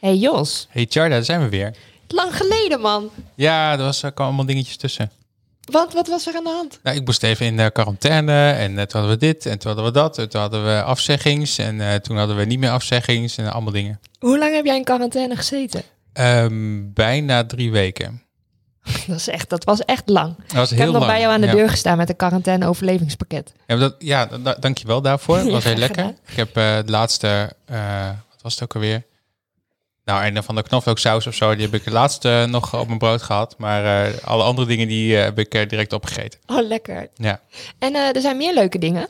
Hey Jos, Hey Charda, daar zijn we weer. lang geleden man. Ja, er was, kwamen allemaal dingetjes tussen. Wat, wat was er aan de hand? Nou, ik moest even in de quarantaine en eh, toen hadden we dit en toen hadden we dat. En toen hadden we afzeggings en eh, toen hadden we niet meer afzeggings en allemaal dingen. Hoe lang heb jij in quarantaine gezeten? Ehm, bijna drie weken. Dat, is echt, dat was echt lang. Dat was Ik heel heb nog lang. bij jou aan de ja. deur gestaan met een quarantaine overlevingspakket. Ja, dat, ja da- da- dank je wel daarvoor. Dat was Ja, heel lekker. gedaan. Ik heb het laatste, eh, wat was het ook alweer? Nou, een van de knoflooksaus of zo, die heb ik het laatste nog op mijn brood gehad. Maar eh, alle andere dingen, die eh, heb ik eh, direct opgegeten. Oh, lekker. Ja. En eh, er zijn meer leuke dingen.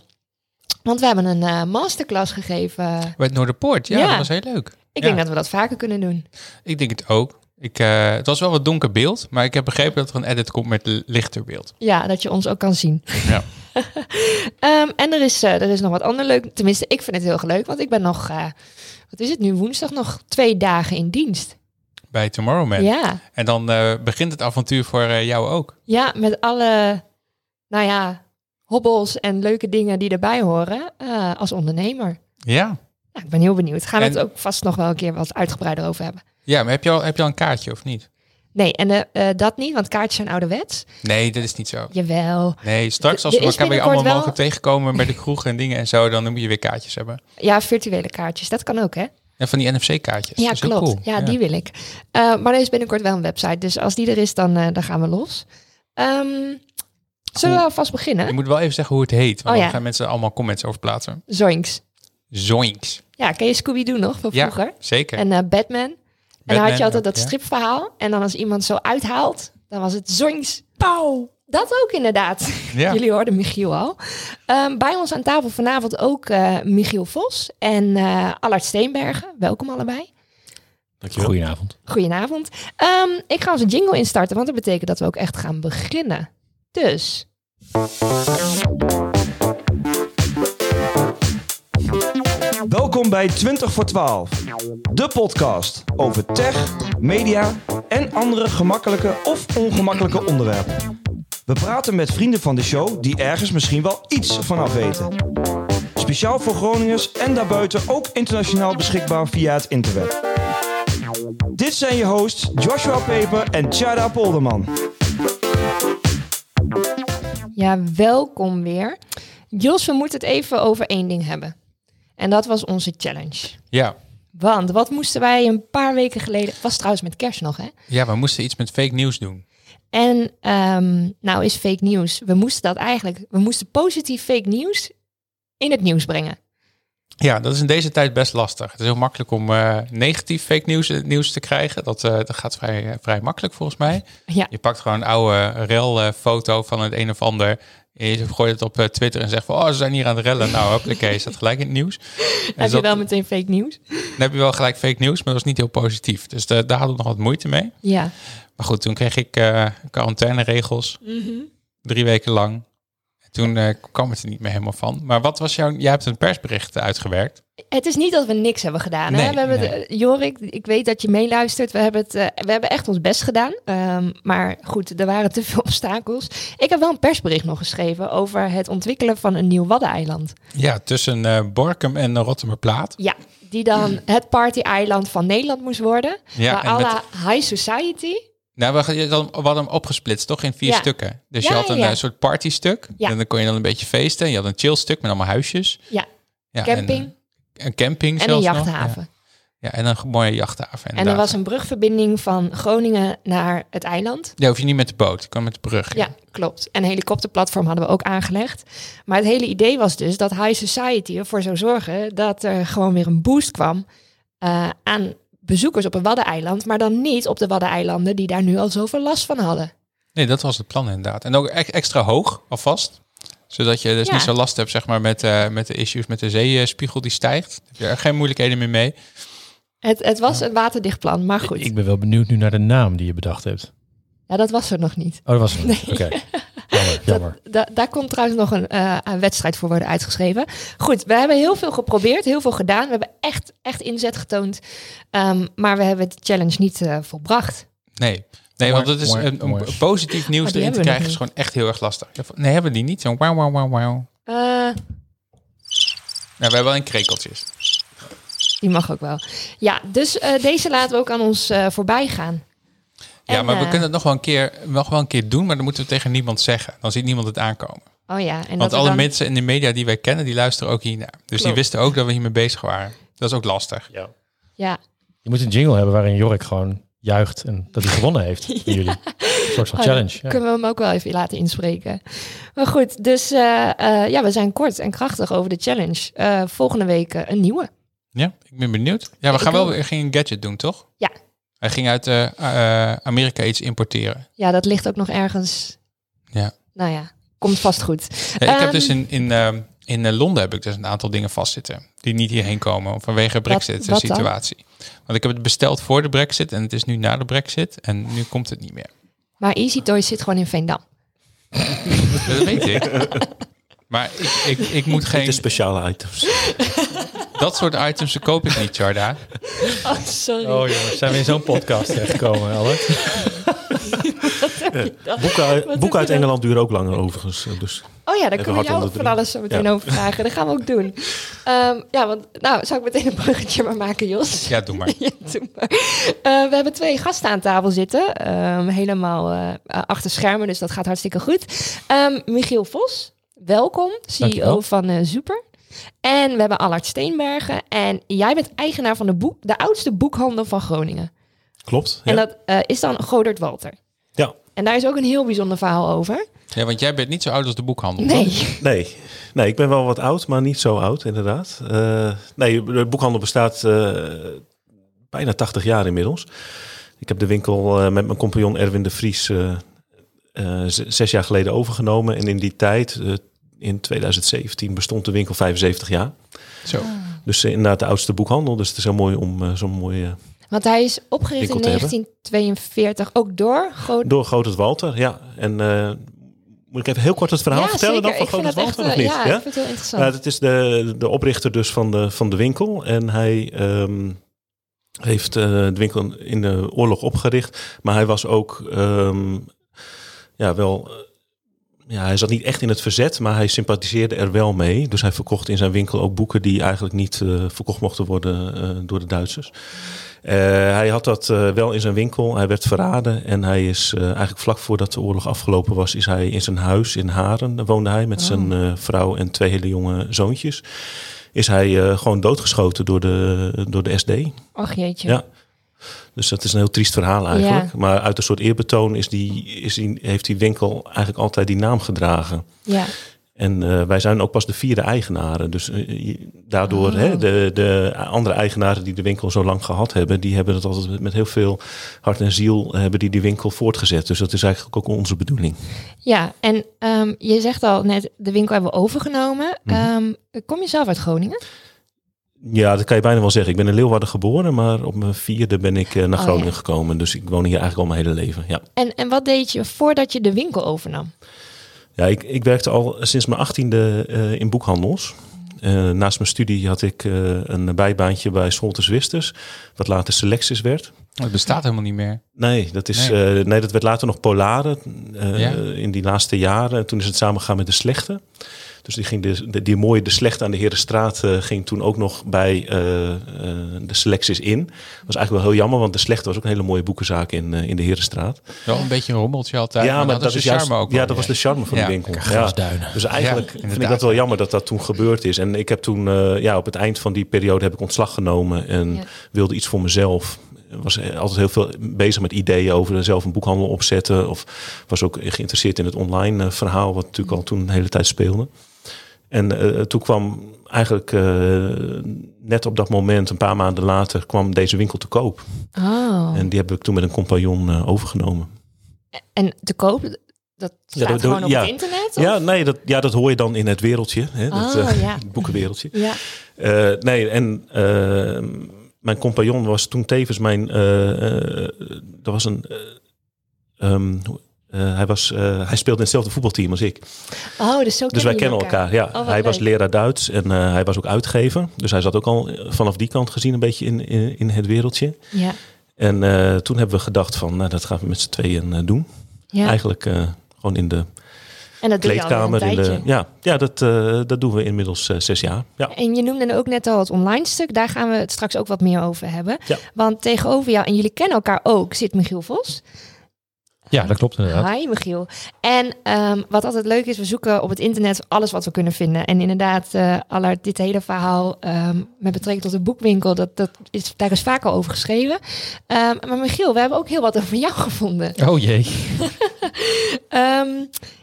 Want we hebben een eh, masterclass gegeven. Bij het Noorderpoort, ja, Ja. dat was heel leuk. Ik Ja. denk dat we dat vaker kunnen doen. Ik denk het ook. Ik, eh, het was wel wat donker beeld, maar ik heb begrepen dat er een edit komt met li- lichter beeld. Ja, dat je ons ook kan zien. Ja. Ehm, en er is, eh, er is nog wat ander leuk. Tenminste, ik vind het heel leuk. Want ik ben nog, eh, wat is het nu, woensdag nog twee dagen in dienst. Bij Tomorrowland. Ja. En dan eh, begint het avontuur voor eh, jou ook. ja, met alle, nou ja, hobbels en leuke dingen die erbij horen eh, als ondernemer. Ja. Ja, ik ben heel benieuwd. Gaan we En- het ook vast nog wel een keer wat uitgebreider over hebben. Ja, maar heb je al, heb je al een kaartje of niet? Nee, en eh, eh, dat niet, want kaartjes zijn ouderwets. Nee, dat is niet zo. Jawel. Nee, straks als we elkaar weer allemaal wel- mogen tegenkomen bij de kroeg en dingen en zo, dan moet je weer kaartjes hebben. Ja, virtuele kaartjes, dat kan ook, hè? En van die NFC-kaartjes. Ja, klopt. cool. Ja, die wil ik. Eh, maar er is binnenkort wel een website, dus als die er is, dan, dan gaan we los. Ehm, zullen we alvast Je beginnen? moet wel even zeggen hoe het heet, want Oh, dan ja. gaan mensen allemaal comments over plaatsen. Zoinks. Zoinks. Ja, ken je Scooby-Doo nog van Ja, vroeger? zeker. En eh, Batman. En dan had je altijd dat stripverhaal. En dan als iemand zo uithaalt, dan was het zoinks. Pauw. Dat ook inderdaad. Ja. Jullie hoorden Michiel al. Ehm, bij ons aan tafel vanavond ook eh, Michiel Vos en eh Allard Steenbergen. Welkom allebei. Dankjewel. Goedenavond. Goedenavond. Ehm, ik ga onze jingle instarten, want dat betekent dat we ook echt gaan beginnen. Dus, Welkom bij 20 voor 12, de podcast over tech, media en andere gemakkelijke of ongemakkelijke onderwerpen. We praten met vrienden van de show die ergens misschien wel iets vanaf weten. Speciaal voor Groningers en daarbuiten ook internationaal beschikbaar via het interweb. Dit zijn je hosts Joshua Peper en Chada Polderman. ja, welkom weer. Jos, we moeten het even over één ding hebben. En dat was onze challenge. Ja. Want wat moesten wij een paar weken geleden... Het was trouwens met kerst nog, hè? ja, we moesten iets met fake nieuws doen. En ehm, nou is fake nieuws. We moesten dat eigenlijk... We moesten positief fake nieuws in het nieuws brengen. Ja, dat is in deze tijd best lastig. Het is heel makkelijk om eh, negatief fake nieuws, in het nieuws te krijgen. Dat, eh, dat gaat vrij, eh, vrij makkelijk volgens mij. Ja, Je pakt gewoon een oude rel-foto van het een of ander. Je gooit het op eh, Twitter en zegt van... oh, ze zijn hier aan de rellen. Nou, hoppakee, is dat gelijk in het nieuws. Heb je dat- wel meteen fake nieuws? Dan heb je wel gelijk fake nieuws, maar dat was niet heel positief. Dus daar hadden we nog wat moeite mee. Ja. Maar goed, toen kreeg ik eh quarantaineregels. Mhm. Drie weken lang. En toen eh, kwam het er niet meer helemaal van. Maar wat was jouw... Jij hebt een persbericht uitgewerkt. Het is niet dat we niks hebben gedaan. hè? Nee, we hebben nee. het, eh, Jorik, ik weet dat je meeluistert. We hebben, het, eh, we hebben echt ons best gedaan. Ehm, maar goed, er waren te veel obstakels. Ik heb wel een persbericht nog geschreven over het ontwikkelen van een nieuw Waddeneiland. Ja, tussen eh Borkum en Rotterdamplaat. Ja, die dan het party-eiland van Nederland moest worden. Ja, à met- high society. Nou, we, hadden- hem opgesplitst, toch? In vier Ja. stukken. Dus Ja, je had een ja, soort partystuk. Ja. En dan kon je dan een beetje feesten. Je had een chillstuk met allemaal huisjes. Ja, Ja, camping En, een camping en, een nog. jachthaven. Ja. ja, en een mooie jachthaven. En er inderdaad. was een brugverbinding van Groningen naar het eiland. Ja, hoef je niet met de boot. Je kan met de brug. Ja, klopt. En een helikopterplatform hadden we ook aangelegd. Maar het hele idee was dus dat High Society ervoor zou zorgen dat er gewoon weer een boost kwam eh, aan bezoekers op een Waddeneiland, maar dan niet op de Waddeneilanden die daar nu al zoveel last van hadden. Nee, dat was het plan inderdaad. En ook e- extra hoog alvast. Zodat je dus Ja. niet zo last hebt zeg maar, met, eh, met de issues met de zeespiegel die stijgt. Heb je er geen moeilijkheden meer mee. Het, het was een waterdicht plan, maar goed. Ik ben wel benieuwd nu naar de naam die je bedacht hebt. Ja, dat was er nog niet. Oh, dat was het. niet. Oké. Jammer, jammer. Da- daar komt trouwens nog een, eh, een wedstrijd voor worden uitgeschreven. Goed, we hebben heel veel geprobeerd, heel veel gedaan. We hebben echt, echt inzet getoond. Ehm, maar we hebben de challenge niet eh, volbracht. Nee. Nee, want het is een, een positief nieuws Oh, erin te krijgen is gewoon echt heel erg lastig. Nee, hebben we die niet? Zo'n wauw, wauw, wauw, wauw. Eh, Nou, we hebben wel een krekeltjes. Die mag ook wel. Ja, dus eh, deze laten we ook aan ons eh, voorbij gaan. Ja, En, maar we kunnen het nog wel een keer, nog wel een keer doen, maar dan moeten we tegen niemand zeggen. Dan ziet niemand het aankomen. Oh ja, en Want dat alle dan- mensen in de media die wij kennen, die luisteren ook hiernaar. Dus die wisten ook dat we hiermee bezig waren. Dat is ook lastig. Ja. Ja, Je moet een jingle hebben waarin Jorik gewoon juicht en dat hij gewonnen heeft met jullie. Een soort van Oh, challenge. Ja. kunnen we hem ook wel even laten inspreken. Maar goed, dus eh, eh, ja, we zijn kort en krachtig over de challenge. Eh, volgende week een nieuwe. Ja, ik ben benieuwd. Ja, we Ik gaan wel weer geen gadget doen, toch? Ja. Hij ging uit Amerika iets importeren. Ja, dat ligt ook nog ergens. Ja. Nou ja, komt vast goed. Ja, ik heb Ehm, dus in, in, ehm, in eh, Londen heb ik dus een aantal dingen vastzitten. Die niet hierheen komen vanwege Brexit wat dan? situatie. Want ik heb het besteld voor de Brexit en het is nu na de Brexit. En nu komt het niet meer. Maar Easy Toys zit gewoon in Veendam. Dat weet ik. Maar ik, ik, ik moet Geen de speciale items. Dat soort items koop ik niet, Jarda. Oh, sorry. Oh jongens, zijn we in zo'n podcast terechtgekomen, Albert? Boeken uit, boeken? Engeland duren ook langer overigens. eh, Dus Oh ja, daar kunnen we jou ook van alles zo meteen Ja. over vragen. Dat gaan we ook doen. Ehm, ja, want nou, zou ik meteen een bruggetje maar maken, Jos? Ja, doe maar. Ja, doe maar. Eh, we hebben twee gasten aan tafel zitten. Ehm, helemaal eh, achter schermen, dus dat gaat hartstikke goed. Ehm, Michiel Vos, welkom. CEO Dankjewel. van eh Super. En we hebben Allard Steenbergen. En jij bent eigenaar van de, boek, de oudste boekhandel van Groningen. klopt. En dat eh, is dan Godert Walter. En daar is ook een heel bijzonder verhaal over. Ja, want jij bent niet zo oud als de boekhandel. toch? Nee. Nee. nee, ik ben wel wat oud, maar niet zo oud inderdaad. Eh, nee, de boekhandel bestaat eh, bijna 80 jaar inmiddels. Ik heb de winkel eh, met mijn compagnon Erwin de Vries eh, eh, zes jaar geleden overgenomen. En in die tijd, in 2017, bestond de winkel 75 jaar. Zo. Dus inderdaad de oudste boekhandel. Dus het is heel mooi om zo'n mooie... Want hij is opgericht in Winkel te hebben. 1942, ook door Godert. Door Groot Walter, ja. En eh, moet ik even heel kort het verhaal ja, vertellen zeker. dan van Groot dat echt, Walter, of niet? ja, ik vind het heel interessant. Nou, dat is de, de oprichter dus van de, van de winkel. En hij ehm, heeft eh, de winkel in de oorlog opgericht. Maar hij was ook ehm, ja, wel... Ja, hij zat niet echt in het verzet, maar hij sympathiseerde er wel mee. Dus hij verkocht in zijn winkel ook boeken die eigenlijk niet eh, verkocht mochten worden eh, door de Duitsers. Eh, hij had dat wel in zijn winkel. Hij werd verraden en hij is eigenlijk vlak voordat de oorlog afgelopen was, is hij in zijn huis in Haren, daar woonde hij met zijn eh, vrouw en twee hele jonge zoontjes. Is hij gewoon doodgeschoten door de, door de SD. Och jeetje. Ja. Dus dat is een heel triest verhaal eigenlijk. Maar uit een soort eerbetoon is die, is die, heeft die winkel eigenlijk altijd die naam gedragen. Ja. En eh, wij zijn ook pas de vierde eigenaren. Dus eh, daardoor, Oh. hè, de, de andere eigenaren die de winkel zo lang gehad hebben, die hebben het altijd met heel veel hart en ziel hebben die die winkel voortgezet. Dus dat is eigenlijk ook onze bedoeling. Ja, en ehm, je zegt al net, de winkel hebben we overgenomen. Mhm. Ehm, kom je zelf uit Groningen? Ja, dat kan je bijna wel zeggen. Ik ben in Leeuwarden geboren, maar op mijn vierde ben ik eh, naar Oh, Groningen ja. gekomen. Dus ik woon hier eigenlijk al mijn hele leven. Ja, En, en wat deed je voordat je de winkel overnam? ja ik, ik werkte al sinds mijn achttiende eh in boekhandels. Eh, naast mijn studie had ik eh, een bijbaantje bij Scholtes Wisters, wat later Selectis werd. Het bestaat helemaal niet meer. Nee, dat, is, Nee. dat werd later nog Polare eh, Ja. in die laatste jaren. Toen is het samengegaan met de Slechte. Dus die, ging de, de- die mooie De Slechte aan de Herenstraat eh, ging toen ook nog bij eh, eh, de Selectis in. Dat was eigenlijk wel heel jammer, want De Slechte was ook een hele mooie boekenzaak in, in de Herenstraat. Wel een beetje een rommeltje altijd. maar, dat, is de juist- charme ook. Ja, dat was de charme van Ja. de winkel. Ja. Dus eigenlijk vind ik dat wel ja. jammer dat dat toen gebeurd is. En ik heb toen, eh, ja, op het eind van die periode heb ik ontslag genomen en Ja. wilde iets voor mezelf. Ik was altijd heel veel bezig met ideeën over zelf een boekhandel opzetten. Of was ook geïnteresseerd in het online verhaal, wat natuurlijk al toen een hele tijd speelde. En eh, toen kwam eigenlijk eh, net op dat moment, een paar maanden later, kwam deze winkel te koop. Oh. En die heb ik toen met een compagnon eh, overgenomen. En te koop, dat staat dat- gewoon op ja. het internet? of? Ja, nee, dat, ja, dat hoor je dan in het wereldje. Hè, dat, Oh, ja. het boekenwereldje. Ja. Nee, en mijn compagnon was toen tevens mijn. er was een. eh, eh, hij, was, eh, hij speelde in hetzelfde voetbalteam als ik. Oh, dus zo Dus wij kennen elkaar. Ja. Oh, hij was leraar Duits en eh, hij was ook uitgever. Dus hij zat ook al vanaf die kant gezien een beetje in, in, in het wereldje. Ja. En toen hebben we gedacht van, nou, dat gaan we met z'n tweeën doen. ja. Eigenlijk gewoon in de... En dat doe je al een kleedkamer. In de, ja, ja dat, dat doen we inmiddels zes jaar. Ja. En je noemde ook net al het online stuk. Daar gaan we het straks ook wat meer over hebben. Ja. Want tegenover jou, en jullie kennen elkaar ook, zit Michiel Vos. Ja, dat klopt inderdaad. Hi Michiel. En ehm, wat altijd leuk is, we zoeken op het internet alles wat we kunnen vinden. En inderdaad, eh Allard, dit hele verhaal ehm, met betrekking tot de boekwinkel, dat, dat is, daar is vaak al over geschreven. Ehm, maar Michiel, we hebben ook heel wat over jou gevonden. Oh jee. Ehm,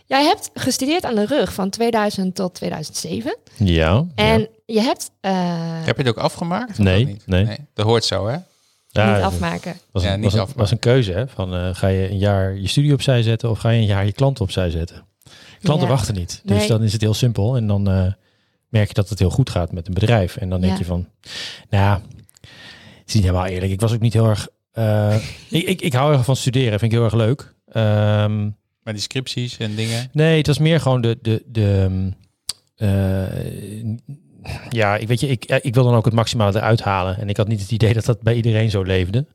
jij hebt gestudeerd aan de rug van 2000 tot 2007. Ja. En ja. je hebt eh, Heb je het ook afgemaakt? Nee, niet? nee. Dat hoort zo, hè? Ja, niet afmaken. was, Ja, een, niet was, afmaken. was een keuze, hè? Van eh, ga je een jaar je studie opzij zetten of ga je een jaar je klanten opzij zetten? Klanten Ja. wachten niet. Dus Nee. dan is het heel simpel. En dan eh, merk je dat het heel goed gaat met een bedrijf. En dan denk Ja. je van, nou, ja, het is niet helemaal eerlijk. Ik was ook niet heel erg. eh, ik, ik, ik hou erg van studeren, vind ik heel erg leuk. Ehm, Met die scripties en dingen. Nee, het was meer gewoon de. de, de mm, eh, ja, ik weet je, ik, ik wil dan ook het maximale eruit halen. En ik had niet het idee dat dat bij iedereen zo leefde.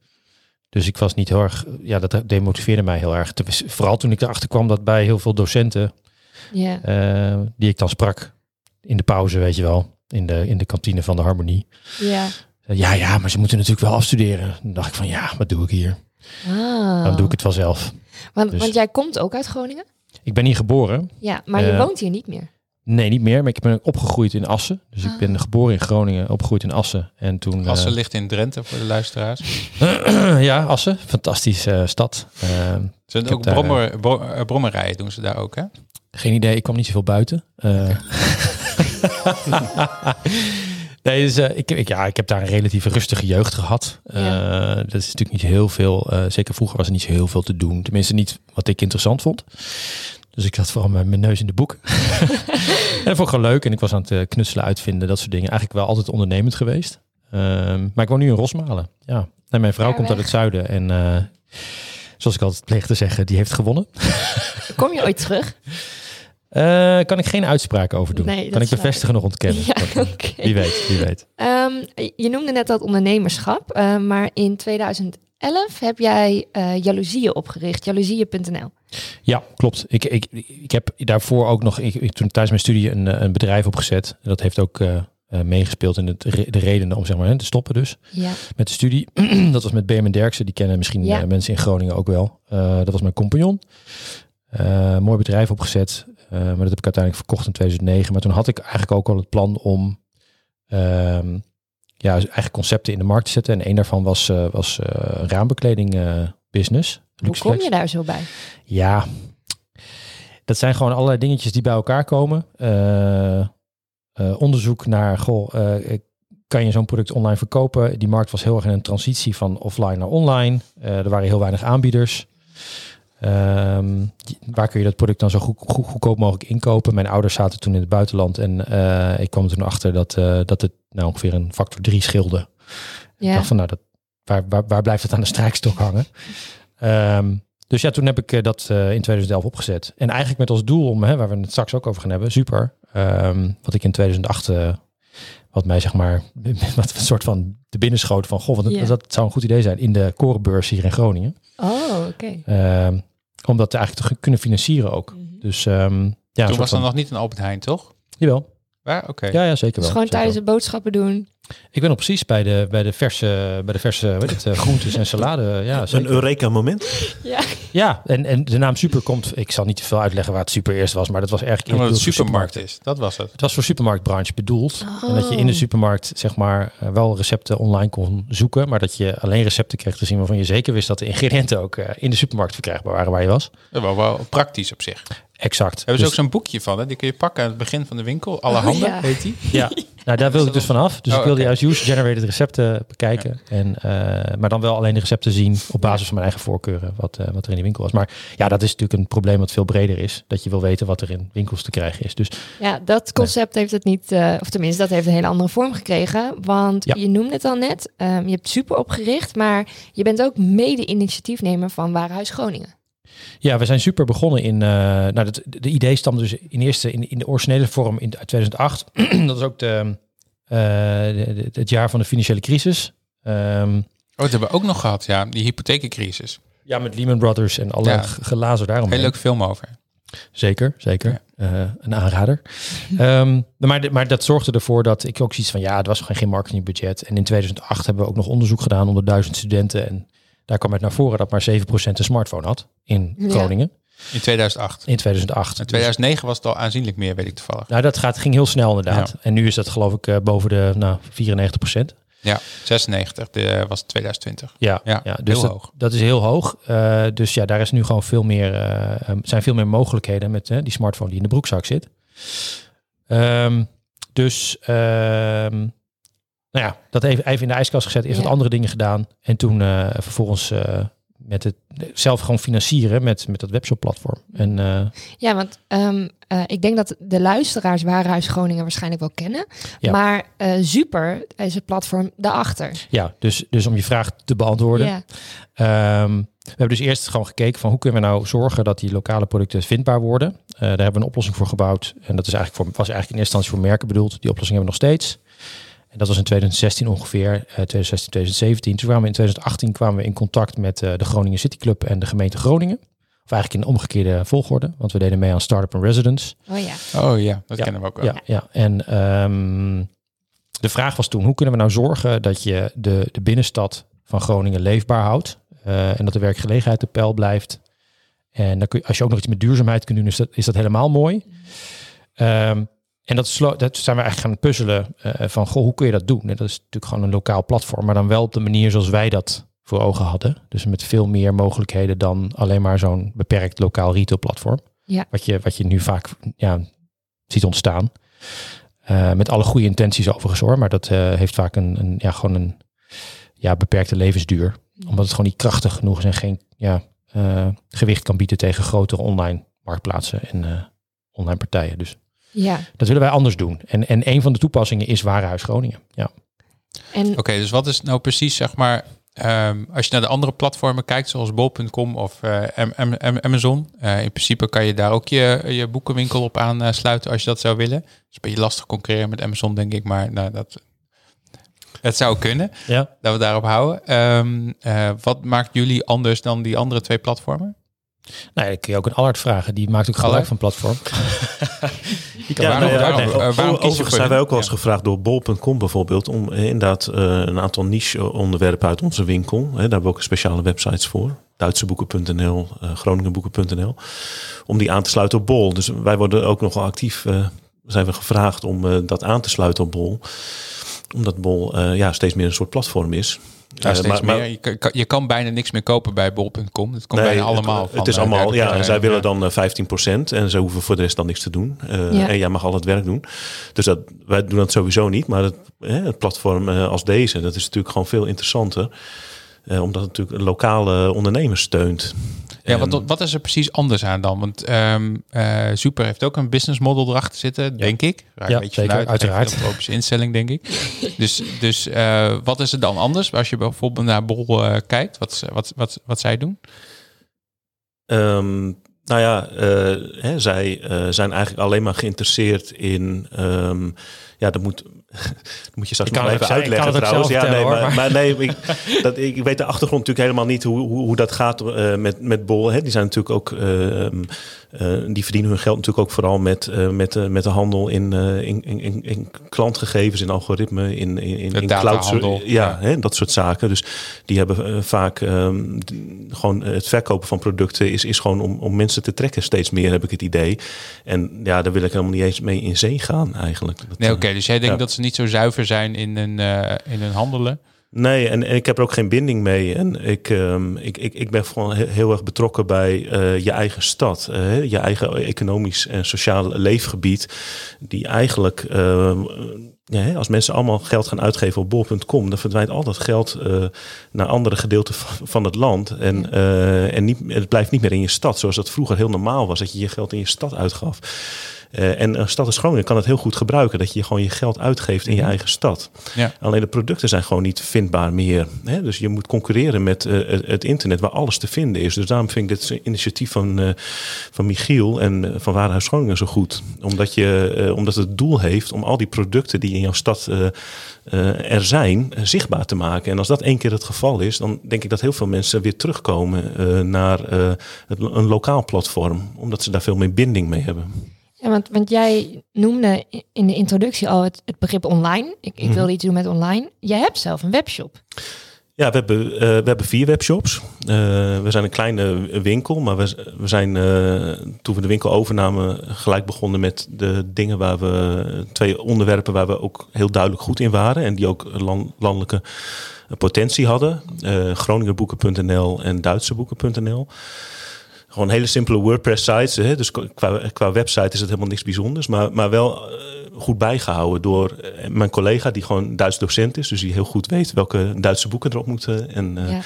Dus ik was niet heel erg. Ja, dat demotiveerde mij heel erg. Vooral toen ik erachter kwam dat bij heel veel docenten Ja. eh, die ik dan sprak in de pauze, weet je wel, in de, in de kantine van de Harmonie. ja. Ja, ja, maar ze moeten natuurlijk wel afstuderen. Dan dacht ik van ja, wat doe ik hier? Ah. Dan doe ik het wel zelf. Want, dus- want jij komt ook uit Groningen? Ik ben hier geboren. Ja, maar je Eh, woont hier niet meer. Nee, niet meer. Maar ik ben opgegroeid in Assen. Dus ik Ah. ben geboren in Groningen, opgegroeid in Assen. En toen... eh, Assen ligt in Drenthe voor de luisteraars. ja, Assen. Fantastische eh, stad. Eh, Ze heb ook brommer, bro- eh, brommerrijden doen ze daar ook, hè? geen idee. Ik kwam niet zoveel buiten. Eh, nee, dus, eh, ik, ik, ja, ik heb daar een relatief rustige jeugd gehad. Eh, Ja. Dat is natuurlijk niet heel veel... eh, zeker vroeger was er niet zo heel veel te doen. Tenminste niet wat ik interessant vond. Dus ik zat vooral met mijn neus in de boek. en dat vond ik gewoon leuk. En ik was aan het eh, knutselen, uitvinden, dat soort dingen. Eigenlijk wel altijd ondernemend geweest. Ehm, maar ik woon nu in Rosmalen. Ja. En mijn vrouw komt uit het zuiden. En eh, zoals ik altijd pleeg te zeggen, die heeft gewonnen. Kom je ooit terug? Eh, kan ik geen uitspraak over doen. Nee, kan ik bevestigen nog ontkennen. Ja. Wie weet, wie weet. Ehm, je noemde net dat ondernemerschap, maar in 2011 heb jij eh jaloezieën opgericht, jaloezieën.nl. Ja, klopt. Ik, ik, ik heb daarvoor ook nog, ik, ik- toen tijdens mijn studie een, eh, een bedrijf opgezet. Dat heeft ook eh, meegespeeld in het, de redenen om zeg maar, te stoppen dus. Ja. met de studie. dat was met BM Derksen. Die kennen misschien Ja. mensen in Groningen ook wel. Dat was mijn compagnon. Mooi bedrijf opgezet. Maar dat heb ik uiteindelijk verkocht in 2009. Maar toen had ik eigenlijk ook al het plan om ehm, ja, eigen concepten in de markt te zetten. En een daarvan was, eh, was eh, raambekleding eh, business. Hoe kom je daar zo bij? Ja, dat zijn gewoon allerlei dingetjes die bij elkaar komen. Onderzoek naar, goh, kan je zo'n product online verkopen? Die markt was heel erg in een transitie van offline naar online. Er waren heel weinig aanbieders. Ehm, waar kun je dat product dan zo goed, goed, goedkoop mogelijk inkopen? Mijn ouders zaten toen in het buitenland en eh, ik kwam toen achter dat, eh, dat het nou ongeveer een factor 3 scheelde. Ik Ja. dacht van, nou, dat, waar, waar, waar blijft het aan de strijkstok hangen? Ehm, dus ja, toen heb ik eh, dat in 2011 opgezet. En eigenlijk met als doel om, hè, waar we het straks ook over gaan hebben, super. Ehm, wat ik in 2008, eh, wat mij zeg maar, wat een soort van de binnenschoot van, goh, Ja. dat zou een goed idee zijn in de korenbeurs hier in Groningen. Oh, oké. Ehm, om dat eigenlijk te kunnen financieren ook. Mhm. Dus ehm, ja, Toen was er van- nog niet een Albert Heijn, toch? Jawel. Waar? Oké. Ja, ja, zeker Dus wel. gewoon zeker wel. de boodschappen doen. Ik ben nog precies bij de, bij de verse, bij de verse weet het, eh, groentes en salade. Ja, Een. Eureka-moment. Ja. Ja, en, en de naam Super komt. Ik zal niet te veel uitleggen waar het Super eerst was, maar dat was erg Omdat het supermarkt is. Dat was het. Het was voor supermarktbranche bedoeld. En dat je in de Oh. supermarkt zeg maar eh, wel recepten online kon zoeken, maar dat je alleen recepten kreeg te zien waarvan je zeker wist dat de ingrediënten ook eh, in de supermarkt verkrijgbaar waren waar je was. Dat was wel praktisch op zich. Exact. Hebben ze Dus- ook zo'n boekje van, hè? Die kun je pakken aan het begin van de winkel. Alle Oh, handen, ja. heet die. Ja, nou daar wilde ik dus vanaf. Dus Oh, ik wilde juist user-generated recepten bekijken. En, eh, maar dan wel alleen de recepten zien op basis van mijn eigen voorkeuren wat, eh, wat er in die winkel was. Maar ja, dat is natuurlijk een probleem wat veel breder is. Dat je wil weten wat er in winkels te krijgen is. Dus Ja, dat concept heeft het niet, eh, of tenminste, dat heeft een hele andere vorm gekregen. Want Ja. je noemde het al net, ehm, je hebt super opgericht, maar je bent ook mede-initiatiefnemer van Warenhuis Groningen. Ja, we zijn super begonnen in... eh, nou, dat, de idee stamde dus in eerste in, in de originele vorm in uit 2008. dat is ook de, eh, de- het jaar van de financiële crisis. Ehm, Oh, dat hebben we ook nog gehad, ja. Die hypotheekcrisis. ja, met Lehman Brothers en alle Ja. g- glazen daarom. Heel leuk film over. Zeker, zeker. Eh, een aanrader. Ehm, maar, maar dat zorgde ervoor dat ik ook zoiets van, ja, het was geen, geen marketingbudget. En in 2008 hebben we ook nog onderzoek gedaan onder duizend studenten. En daar kwam het naar voren dat maar 7% een smartphone had in Ja. Groningen. In 2008. In 2008. In 2009 was het al aanzienlijk meer, weet ik toevallig. Nou, dat gaat, ging heel snel inderdaad. En nu is dat geloof ik eh, boven de nou, 94% Ja, 96 de, was 2020. Ja, Ja, ja, dus heel dat, hoog. dat is heel hoog. Eh, dus ja, daar is nu gewoon veel meer, eh, um, zijn veel meer mogelijkheden met die smartphone die in de broekzak zit. Ehm, dus, ehm, nou ja, dat even, even in de ijskast gezet. Eerst Ja. wat andere dingen gedaan. En toen eh, vervolgens eh, met het zelf gewoon financieren met, met dat webshop-platform. En eh, Ja, want ehm, eh, ik denk dat de luisteraars Warenhuis Groningen waarschijnlijk wel kennen. Ja. Maar Super is het platform daarachter. ja, dus, dus om je vraag te beantwoorden. Ja. Ehm, we hebben dus eerst gewoon gekeken van hoe kunnen we nou zorgen dat die lokale producten vindbaar worden. Daar hebben we een oplossing voor gebouwd. En dat is eigenlijk voor, was eigenlijk in eerste instantie voor merken bedoeld. Die oplossing hebben we nog steeds. En dat was in 2016 ongeveer, eh 2016, 2017. Toen kwamen we in 2018 kwamen we in contact met eh, de Groningen City Club en de gemeente Groningen. Of eigenlijk in de omgekeerde volgorde, want we deden mee aan Startup and Residence. Oh ja. Oh ja, dat Ja, kennen we ook wel. Ja, ja. en ehm, de vraag was toen, hoe kunnen we nou zorgen dat je de, de binnenstad van Groningen leefbaar houdt eh, en dat de werkgelegenheid op peil blijft. En dan kun je, als je ook nog iets met duurzaamheid kunt doen, is dat, is dat helemaal mooi. Ehm, en dat, dat zijn we eigenlijk gaan puzzelen eh, van, goh, hoe kun je dat doen? En dat is natuurlijk gewoon een lokaal platform, maar dan wel op de manier zoals wij dat voor ogen hadden. Dus met veel meer mogelijkheden dan alleen maar zo'n beperkt lokaal retailplatform. Ja. Wat, je, wat je nu vaak ja, ziet ontstaan. Eh, met alle goede intenties overigens hoor, maar dat eh, heeft vaak een, een, ja, gewoon een ja, beperkte levensduur. Omdat het gewoon niet krachtig genoeg is en geen ja, gewicht kan bieden tegen grotere online marktplaatsen en online partijen. Dus Ja. dat willen wij anders doen. En, en een van de toepassingen is Warenhuis Groningen. Ja. En Oké, dus wat is nou precies, zeg maar, ehm, als je naar de andere platformen kijkt, zoals bol.com of eh, Am- Am- Am- Amazon, eh, in principe kan je daar ook je, je boekenwinkel op aansluiten als je dat zou willen. Het is een beetje lastig concurreren met Amazon, denk ik, maar nou, dat, het zou kunnen, ja. dat we daarop houden. Ehm, eh, wat maakt jullie anders dan die andere twee platformen? Nou, ja, dan kun je ook een Allard vragen. Die maakt ook gebruik van platform. Die kan Ja, nou ja, waarom- eh, Overigens zijn wij ook wel eens Ja. gevraagd door bol.com bijvoorbeeld om eh, inderdaad eh, een aantal niche onderwerpen uit onze winkel. Hè, daar hebben we ook speciale websites voor. Duitseboeken.nl, eh Groningenboeken.nl. Om die aan te sluiten op bol. Dus wij worden ook nogal actief, eh, zijn we gevraagd om eh, dat aan te sluiten op bol. Omdat bol eh, ja, steeds meer een soort platform is. Ja, Eh, steeds maar-. Je, kan, je kan bijna niks meer kopen bij bol.com. Het komt Nee, bijna allemaal Het, van het is eh, allemaal, ja, en zij willen Ja. dan eh, 15% en ze hoeven voor de rest dan niks te doen. Eh, Ja. En jij mag al het werk doen. Dus dat, wij doen dat sowieso niet. Maar het, hè, het platform eh, als deze, dat is natuurlijk gewoon veel interessanter. Eh, omdat het natuurlijk lokale ondernemers steunt. Ja, wat, wat is er precies anders aan dan? Want ehm, eh, Super heeft ook een business model erachter zitten, denk ik. Ja, een beetje zeker, vanuit. uiteraard. Een filantropische instelling, denk ik. dus dus eh, wat is er dan anders als je bijvoorbeeld naar Bol eh, kijkt? Wat, wat, wat, wat zij doen? Ehm, nou ja, hè, zij zijn eigenlijk alleen maar geïnteresseerd in. ehm, ja, dat moet, moet je straks nog even uitleggen trouwens. Ja, nee, maar, nee, ik, dat, ik weet de achtergrond natuurlijk helemaal niet hoe, hoe, hoe dat gaat eh, met, met Bol. Hè. Die zijn natuurlijk ook. ehm, eh, die verdienen hun geld natuurlijk ook vooral met, eh, met, de met de handel in, in, in, in, klantgegevens, in algoritme, in, in, in, cloud. Ja, ja. Hè, dat soort zaken. Dus die hebben vaak ehm, gewoon het verkopen van producten is, is gewoon om, om mensen te trekken steeds meer, heb ik het idee. En ja, daar wil ik helemaal niet eens mee in zee gaan eigenlijk. Dat, Nee, oké. dus jij denkt ja. dat ze niet zo zuiver zijn in hun, eh, in hun handelen? Nee, en, en ik heb er ook geen binding mee. En ik, ehm, ik, ik, ik ben gewoon he- heel erg betrokken bij eh, je eigen stad. eh, je eigen economisch en sociaal leefgebied. Die eigenlijk, ehm, ja, als mensen allemaal geld gaan uitgeven op bol.com... dan verdwijnt al dat geld eh, naar andere gedeelten van, van het land. En, eh, en niet, het blijft niet meer in je stad. Zoals dat vroeger heel normaal was, dat je je geld in je stad uitgaf. Eh, en een stad als Groningen kan het heel goed gebruiken. Dat je gewoon je geld uitgeeft in je Mhm. eigen stad. Ja. Alleen de producten zijn gewoon niet vindbaar meer. Hè? Dus je moet concurreren met eh, het- internet waar alles te vinden is. Dus daarom vind ik dit initiatief van, eh, van Michiel en van Warenhuis Groningen zo goed. Omdat, je, omdat het doel heeft om al die producten die in jouw stad er zijn, zichtbaar te maken. En als dat één keer het geval is, dan denk ik dat heel veel mensen weer terugkomen naar het- een lokaal platform. Omdat ze daar veel meer binding mee hebben. Ja, want, want jij noemde in de introductie al het, het begrip online. Ik, ik Mhm. wilde iets doen met online. Jij hebt zelf een webshop. Ja, we hebben, eh, we hebben vier webshops. Eh, we zijn een kleine winkel, maar we, we zijn eh, toen we de winkel overnamen gelijk begonnen met de dingen waar we, twee onderwerpen waar we ook heel duidelijk goed in waren en die ook lan- landelijke potentie hadden. Groningerboeken.nl en Duitseboeken.nl. Gewoon hele simpele WordPress sites. Hè? Dus qua, qua website is het helemaal niks bijzonders. Maar, maar wel eh, goed bijgehouden door eh, mijn collega, die gewoon Duits docent is. Dus die heel goed weet welke Duitse boeken erop moeten. En, eh,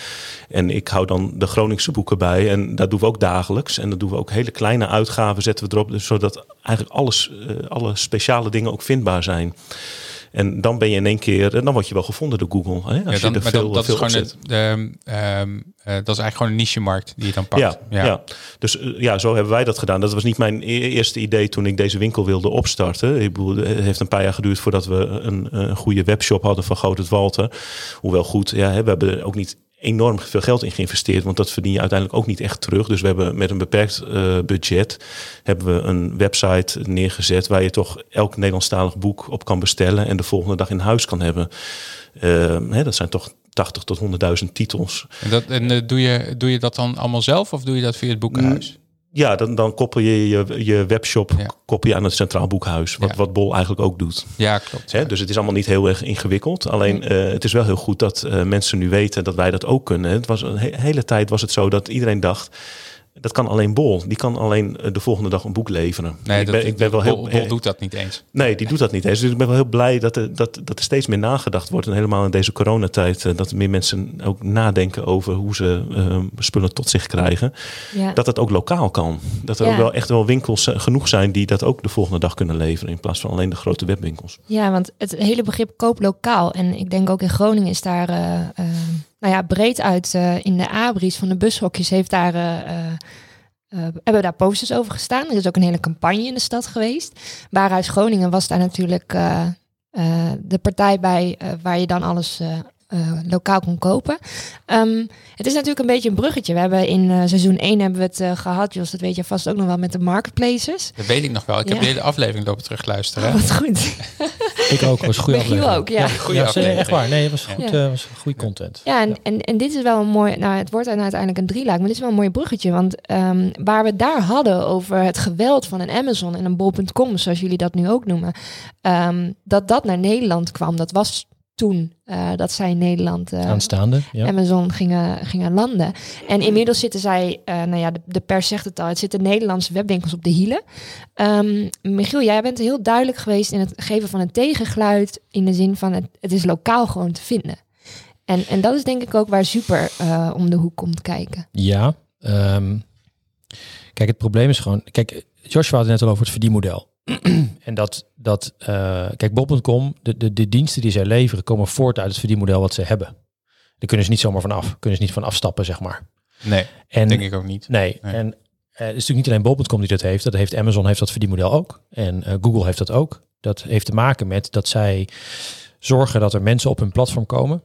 en ik hou dan de Groningse boeken bij. En dat doen we ook dagelijks. En dat doen we ook hele kleine uitgaven zetten we erop. Dus zodat eigenlijk alles, alle speciale dingen ook vindbaar zijn. En dan ben je in één keer, en dan word je wel gevonden door Google. Hè? Als Ja, je er veel, dat veel is gewoon de, ehm, eh, dat is eigenlijk gewoon een niche-markt die je dan pakt. Ja, ja. dus eh, ja, zo hebben wij dat gedaan. Dat was niet mijn e- eerste idee toen ik deze winkel wilde opstarten. Ik bedoel, het heeft een paar jaar geduurd voordat we een, een goede webshop hadden van het Walter. Hoewel goed, ja, we hebben ook niet enorm veel geld in geïnvesteerd, want dat verdien je uiteindelijk ook niet echt terug. Dus we hebben met een beperkt eh, budget hebben we een website neergezet waar je toch elk Nederlandstalig boek op kan bestellen en de volgende dag in huis kan hebben. Eh, hè, dat zijn toch 80 tot 100.000 titels. En, dat, en eh, doe, je, doe je dat dan allemaal zelf of doe je dat via het boekenhuis? Ja, dan, dan koppel je je, je webshop Ja. koppel je aan het Centraal Boekhuis. Wat, Ja. wat Bol eigenlijk ook doet. Ja, klopt. Hè? Dus het is allemaal niet heel erg ingewikkeld. Alleen eh, het is wel heel goed dat eh, mensen nu weten dat wij dat ook kunnen. Het was een he- hele tijd was het zo dat iedereen dacht... dat kan alleen Bol. Die kan alleen eh, de volgende dag een boek leveren. Nee, ik dat, ben, ik ben wel heel... Bol, Bol doet dat niet eens. Nee, die doet dat niet eens. Dus ik ben wel heel blij dat er, dat, dat er steeds meer nagedacht wordt. En helemaal in deze coronatijd... eh, dat meer mensen ook nadenken over hoe ze eh, spullen tot zich krijgen Ja. dat het ook lokaal kan. Dat er Ja. ook wel echt wel winkels genoeg zijn die dat ook de volgende dag kunnen leveren. In plaats van alleen de grote webwinkels. Ja, want het hele begrip koop lokaal. En ik denk ook in Groningen is daar, nou ja, breed uit eh, in de abris van de bushokjes heeft daar, eh, hebben daar posters over gestaan. Er is ook een hele campagne in de stad geweest. Baarhuis Groningen was daar natuurlijk de partij bij waar je dan alles eh, lokaal kon kopen. Ehm, het is natuurlijk een beetje een bruggetje. We hebben in eh, seizoen 1 hebben we het eh, gehad, Jos, dat weet je vast ook nog wel met de marketplaces. Dat weet ik nog wel. Ik heb Ja. de hele aflevering lopen terugluisteren. Oh, wat goed. Ik ook, was een goede Michiel aflevering. ook, ja. Goeie ja, nee, echt aflevering. waar. Nee, het was goed, Ja. eh, was goede content. Ja, en, En, en dit is wel een mooi, nou het wordt uiteindelijk een drieluik, maar dit is wel een mooi bruggetje. Want ehm, waar we het daar hadden over het geweld van een Amazon en een bol.com, zoals jullie dat nu ook noemen, ehm, dat dat naar Nederland kwam, dat was toen eh, dat zij in Nederland eh, Aanstaande. Ja. Amazon gingen, gingen landen. En inmiddels zitten zij, eh, nou ja, de, de pers zegt het al, het zitten Nederlandse webwinkels op de hielen. Ehm, Michiel, jij bent heel duidelijk geweest in het geven van een tegengeluid, in de zin van het, het is lokaal gewoon te vinden. En, en dat is denk ik ook waar Super eh, om de hoek komt kijken. Ja. ehm, kijk, het probleem is gewoon... Kijk, Joshua had het net al over het verdienmodel. en dat, dat eh, kijk, Bob.com, de, de, de diensten die zij leveren, komen voort uit het verdienmodel wat ze hebben. Daar kunnen ze niet zomaar van af. Kunnen ze niet van afstappen, zeg maar. Nee, En, denk ik ook niet. Nee, Nee. en eh, het is natuurlijk niet alleen Bol.com die dat heeft. Dat heeft Amazon heeft dat verdienmodel ook. En eh, Google heeft dat ook. Dat heeft te maken met dat zij zorgen dat er mensen op hun platform komen.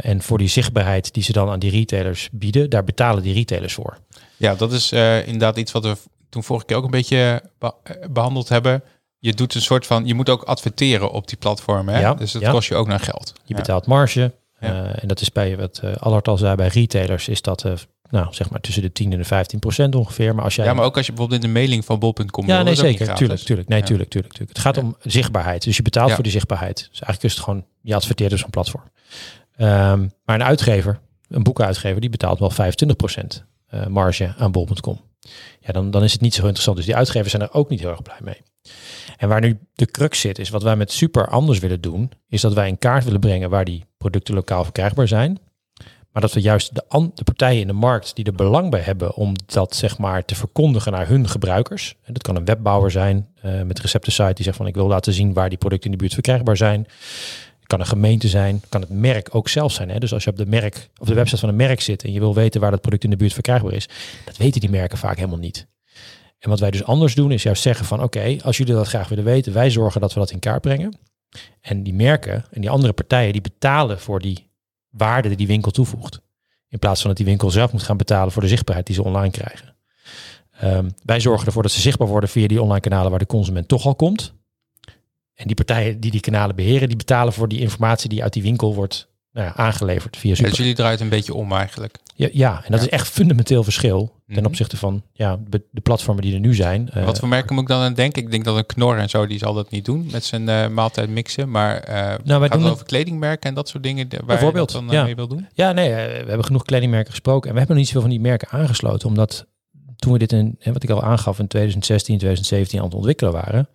En voor die zichtbaarheid die ze dan aan die retailers bieden, daar betalen die retailers voor. Ja, dat is inderdaad iets wat we toen vorige keer ook een beetje be- eh, behandeld hebben. Je doet een soort van, je moet ook adverteren op die platformen. Hè? Ja, dus dat ja. kost je ook naar geld. Je Ja. betaalt marge. Ja. eh, en dat is bij wat uh, Allard al zei, bij retailers is dat eh, nou, zeg maar tussen de 10 en de 15 procent ongeveer. Maar als jij Ja, maar ook als je bijvoorbeeld in de mailing van bol.com Ja, wil, nee, zeker. Tuurlijk, tuurlijk. Nee, Ja. tuurlijk, tuurlijk, tuurlijk. Het gaat Ja. om zichtbaarheid. Dus je betaalt Ja. voor die zichtbaarheid. Dus eigenlijk is het gewoon, je adverteert dus op een platform. Ehm, maar een uitgever, een boekenuitgever, die betaalt wel 25% eh, marge aan bol.com. Ja, dan, dan is het niet zo interessant. Dus die uitgevers zijn er ook niet heel erg blij mee. En waar nu de crux zit, is wat wij met Super anders willen doen, is dat wij een kaart willen brengen waar die producten lokaal verkrijgbaar zijn. Maar dat we juist de, de partijen in de markt die er belang bij hebben om dat zeg maar te verkondigen naar hun gebruikers. En dat kan een webbouwer zijn eh, met receptensite die zegt van ik wil laten zien waar die producten in de buurt verkrijgbaar zijn. Kan een gemeente zijn, kan het merk ook zelf zijn. Hè? Dus als je op de, merk, op de website van een merk zit en je wil weten waar dat product in de buurt verkrijgbaar is, dat weten die merken vaak helemaal niet. En wat wij dus anders doen is juist zeggen van oké, als jullie dat graag willen weten, wij zorgen dat we dat in kaart brengen. En die merken en die andere partijen die betalen voor die waarde die die winkel toevoegt. In plaats van dat die winkel zelf moet gaan betalen voor de zichtbaarheid die ze online krijgen. Ehm, wij zorgen ervoor dat ze zichtbaar worden via die online kanalen waar de consument toch al komt. En die partijen die die kanalen beheren, die betalen voor die informatie die uit die winkel wordt nou ja, aangeleverd via super. dus jullie draait een beetje om eigenlijk. Ja, ja, en dat Ja. is echt fundamenteel verschil ten Mhm. opzichte van ja, de, platformen die er nu zijn. Eh, Wat voor merken moet ik dan aan denken? Ik denk dat een Knor en zo, die zal dat niet doen met zijn eh, maaltijd mixen. Maar eh wij gaat doen het het- over kledingmerken en dat soort dingen waar Bijvoorbeeld, je dat dan eh, ja. mee wil doen? Ja, nee, eh, we hebben genoeg kledingmerken gesproken. En we hebben nog niet zoveel van die merken aangesloten. Omdat toen we dit in, wat ik al aangaf, in 2016, 2017 aan het ontwikkelen waren.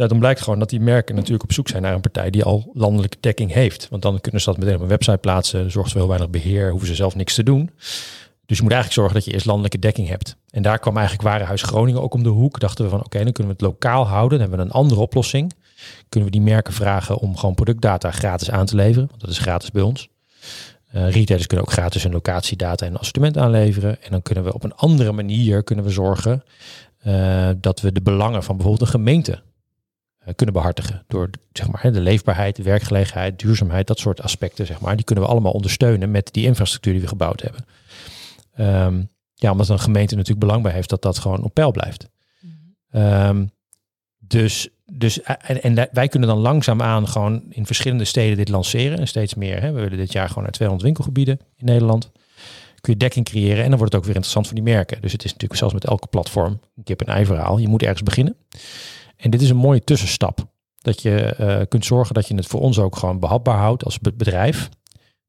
Ja, dan blijkt gewoon dat die merken natuurlijk op zoek zijn naar een partij die al landelijke dekking heeft. Want dan kunnen ze dat meteen op een website plaatsen. Zorgt voor heel weinig beheer, hoeven ze zelf niks te doen. Dus je moet eigenlijk zorgen dat je eerst landelijke dekking hebt. En daar kwam eigenlijk Warenhuis Groningen ook om de hoek. Dachten we van oké, dan kunnen we het lokaal houden. Dan hebben we een andere oplossing. Kunnen we die merken vragen om gewoon productdata gratis aan te leveren. Want dat is gratis bij ons. Eh, retailers kunnen ook gratis hun locatiedata en assortiment aanleveren. En dan kunnen we op een andere manier kunnen we zorgen eh, dat we de belangen van bijvoorbeeld een gemeente kunnen behartigen. Door zeg maar, de leefbaarheid, de werkgelegenheid, duurzaamheid, dat soort aspecten. Zeg maar, die kunnen we allemaal ondersteunen met die infrastructuur die we gebouwd hebben. Ehm, ja, omdat een gemeente natuurlijk belang bij heeft dat dat gewoon op peil blijft. Ehm, dus, dus en, en wij kunnen dan langzaamaan gewoon in verschillende steden dit lanceren. En steeds meer. Hè. We willen dit jaar gewoon naar 200 winkelgebieden in Nederland. Kun je dekking creëren en dan wordt het ook weer interessant voor die merken. Dus het is natuurlijk zelfs met elke platform een kip en ei verhaal. Je moet ergens beginnen. En dit is een mooie tussenstap. Dat je eh, kunt zorgen dat je het voor ons ook gewoon behapbaar houdt als be- bedrijf.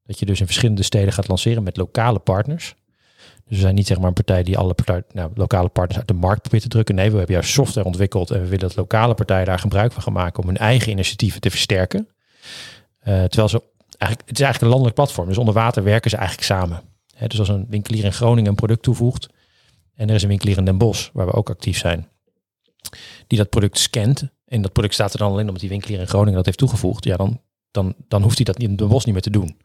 Dat je dus in verschillende steden gaat lanceren met lokale partners. Dus we zijn niet zeg maar een partij die alle nou, lokale partners uit de markt probeert te drukken. Nee, we hebben juist software ontwikkeld en we willen dat lokale partijen daar gebruik van gaan maken om hun eigen initiatieven te versterken. Eh, terwijl ze eigenlijk, het is eigenlijk een landelijk platform. Dus onder water werken ze eigenlijk samen. Hè, dus als een winkelier in Groningen een product toevoegt en er is een winkelier in Den Bosch waar we ook actief zijn, die dat product scant en dat product staat er dan alleen omdat die winkelier in Groningen dat heeft toegevoegd, ja, dan, dan, dan hoeft hij dat niet in Den Bosch niet meer te doen.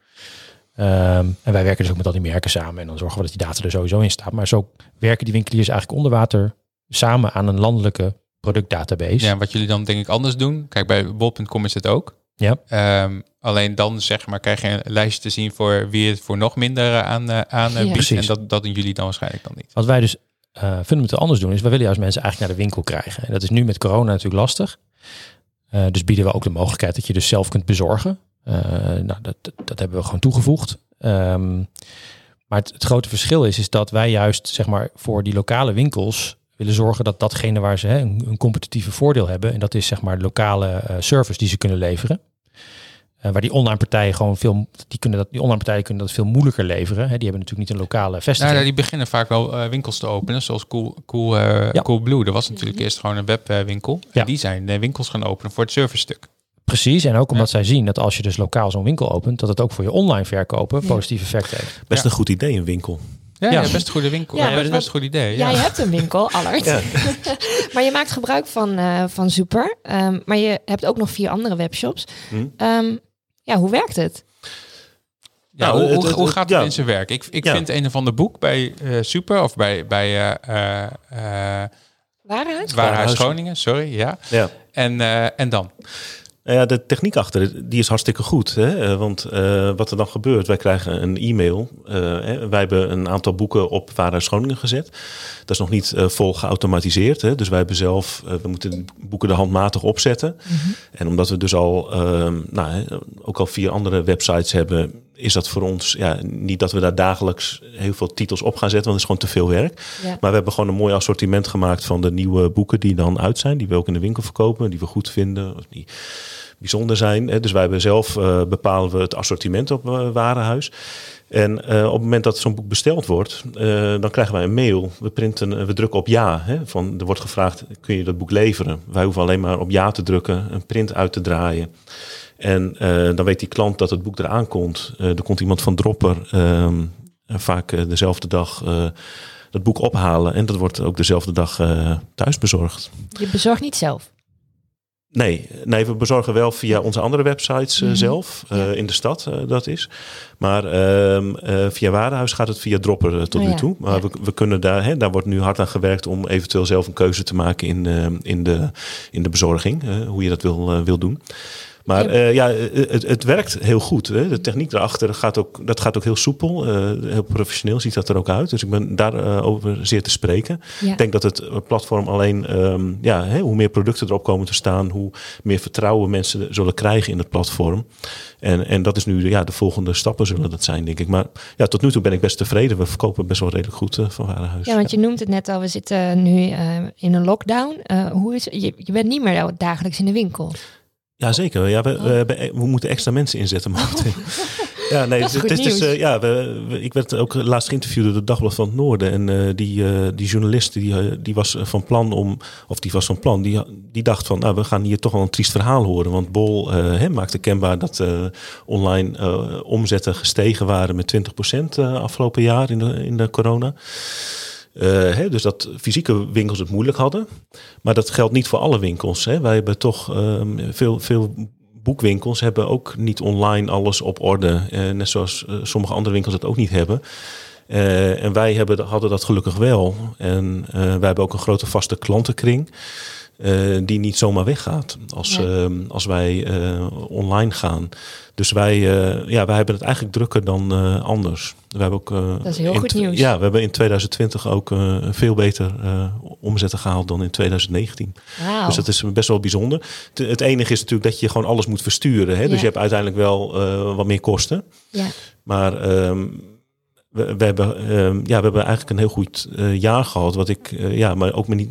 Ehm, en wij werken dus ook met al die merken samen en dan zorgen we dat die data er sowieso in staat. Maar zo werken die winkeliers eigenlijk onder water samen aan een landelijke productdatabase. Ja, wat jullie dan denk ik anders doen. Kijk, bij bol.com is het ook. Ja. Ehm, alleen dan zeg maar, krijg je een lijstje te zien voor wie het voor nog minder eh, aan, eh, aan eh, Ja. biedt. Precies. En dat, dat doen jullie dan waarschijnlijk dan niet. Wat wij dus eh, fundamenteel anders doen, is we willen juist mensen eigenlijk naar de winkel krijgen. En dat is nu met corona natuurlijk lastig. Eh, dus bieden we ook de mogelijkheid dat je dus zelf kunt bezorgen. Eh, nou, dat, dat, hebben we gewoon toegevoegd. Ehm, maar het, grote verschil is, is dat wij juist zeg maar, voor die lokale winkels willen zorgen dat datgene waar ze hè, een, een competitieve voordeel hebben, en dat is zeg maar lokale service die ze kunnen leveren. Eh, waar die online partijen gewoon veel, die kunnen dat, die online partijen kunnen dat veel moeilijker leveren. Hè. Die hebben natuurlijk niet een lokale vestiging. Nou, die beginnen vaak wel eh, winkels te openen, zoals Cool, cool, eh, Ja. cool Blue. Dat was natuurlijk eerst gewoon een webwinkel. Ja. En die zijn winkels gaan openen voor het service stuk. Precies, en ook omdat zij zien dat als je dus lokaal zo'n winkel opent, dat het ook voor je online verkopen Ja. positief effect heeft. Best Ja. een goed idee, een winkel. Ja, Ja. ja. best een goede winkel. Ja, dat- best een goed idee. Ja. Jij hebt een winkel, Allard. Ja. maar je maakt gebruik van, eh, van Super. Ehm, maar je hebt ook nog vier andere webshops. Hm? Ehm, ja, hoe werkt het? Ja, Nou, hoe, het- hoe, het- hoe het- gaat het ja. in zijn werk? Ik, ik Ja. vind een of ander boek bij eh, Super of bij, bij eh eh, eh, Waarheid? Warenhuis Groningen, sorry, ja. Ja. En, eh, en dan? Nou ja, de techniek achter die is hartstikke goed. Hè? Eh, Want eh, wat er dan gebeurt, wij krijgen een e-mail. Eh, hè, wij hebben een aantal boeken op Vaarhuis Groningen gezet. Dat is nog niet eh, vol geautomatiseerd. Hè? Dus wij hebben zelf, we moeten de boeken er handmatig opzetten. En omdat we dus al, ehm, nou, hè, ook al vier andere websites hebben, is dat voor ons ja, niet dat we daar dagelijks heel veel titels op gaan zetten, want het is gewoon te veel werk. Ja. Maar we hebben gewoon een mooi assortiment gemaakt van de nieuwe boeken die dan uit zijn, die we ook in de winkel verkopen, die we goed vinden, of die bijzonder zijn. hè. Dus wij hebben zelf eh, bepalen we het assortiment op eh, Warenhuis. En eh, op het moment dat zo'n boek besteld wordt, dan krijgen wij een mail. We, printen, we drukken op ja. Hè, van, er wordt gevraagd, kun je dat boek leveren? Wij hoeven alleen maar op ja te drukken, een print uit te draaien. En eh, dan weet die klant dat het boek eraan komt. Eh, er komt iemand van Dropper, ehm, vaak eh, dezelfde dag, dat boek ophalen. En dat wordt ook dezelfde dag thuis bezorgd. Je bezorgt niet zelf. Nee, nee, we bezorgen wel via onze andere websites Mhm. zelf, in de stad dat is. Maar ehm, eh, via Warenhuis gaat het via Dropper tot Oh nu ja, toe. Maar ja. we, we kunnen daar, hè, daar wordt nu hard aan gewerkt om eventueel zelf een keuze te maken in, in, de, in de bezorging, hoe je dat wil, wil doen. Maar Ja. eh, ja, eh, het, het werkt heel goed. Hè. De techniek daarachter gaat ook, dat gaat ook heel soepel. eh, heel professioneel ziet dat er ook uit. Dus ik ben daarover over zeer te spreken. Ik denk dat het platform alleen, ehm, ja, hè, hoe meer producten erop komen te staan, hoe meer vertrouwen mensen zullen krijgen in het platform. En, en dat is nu de, ja, de volgende stappen zullen dat zijn, denk ik. Maar ja, tot nu toe ben ik best tevreden. We verkopen best wel redelijk goed van Warenhuis. Ja, want je noemt het net al, we zitten nu in een lockdown. Hoe is, je, je bent niet meer dagelijks in de winkel. Ja, zeker. Ja, we, we, Oh. hebben, we moeten extra mensen inzetten momenteel. Ja, nee, is het, is, nieuws. eh, ja, we, we- ik werd ook laatst geïnterviewd door het Dagblad van het Noorden. En eh, die, eh, die journalist die, die was van plan om, of die was van plan, die, die dacht van, nou, we gaan hier toch wel een triest verhaal horen. Want Bol hè, maakte kenbaar dat online omzetten gestegen waren met 20% eh, afgelopen jaar in de, in de corona. Eh, hè, dus dat fysieke winkels het moeilijk hadden. Maar dat geldt niet voor alle winkels. Hè. Wij hebben toch ehm, veel, veel boekwinkels hebben ook niet online alles op orde. Eh, net zoals eh, sommige andere winkels dat ook niet hebben. En wij hebben, hadden dat gelukkig wel. En wij hebben ook een grote vaste klantenkring. Eh, die niet zomaar weggaat als, Nee. ehm, als wij eh, online gaan. Dus wij, eh, ja, wij hebben het eigenlijk drukker dan anders. We hebben ook, Dat is heel goed nieuws. Ja, we hebben in 2020 ook veel beter omzetten gehaald dan in 2019. Wauw. Dus dat is best wel bijzonder. Het, het enige is natuurlijk dat je gewoon alles moet versturen. Hè? Dus je hebt uiteindelijk wel wat meer kosten. ja. Maar ehm, we, we, hebben, ehm, ja, we hebben eigenlijk een heel goed jaar gehad. Wat ik, ja, maar ook me niet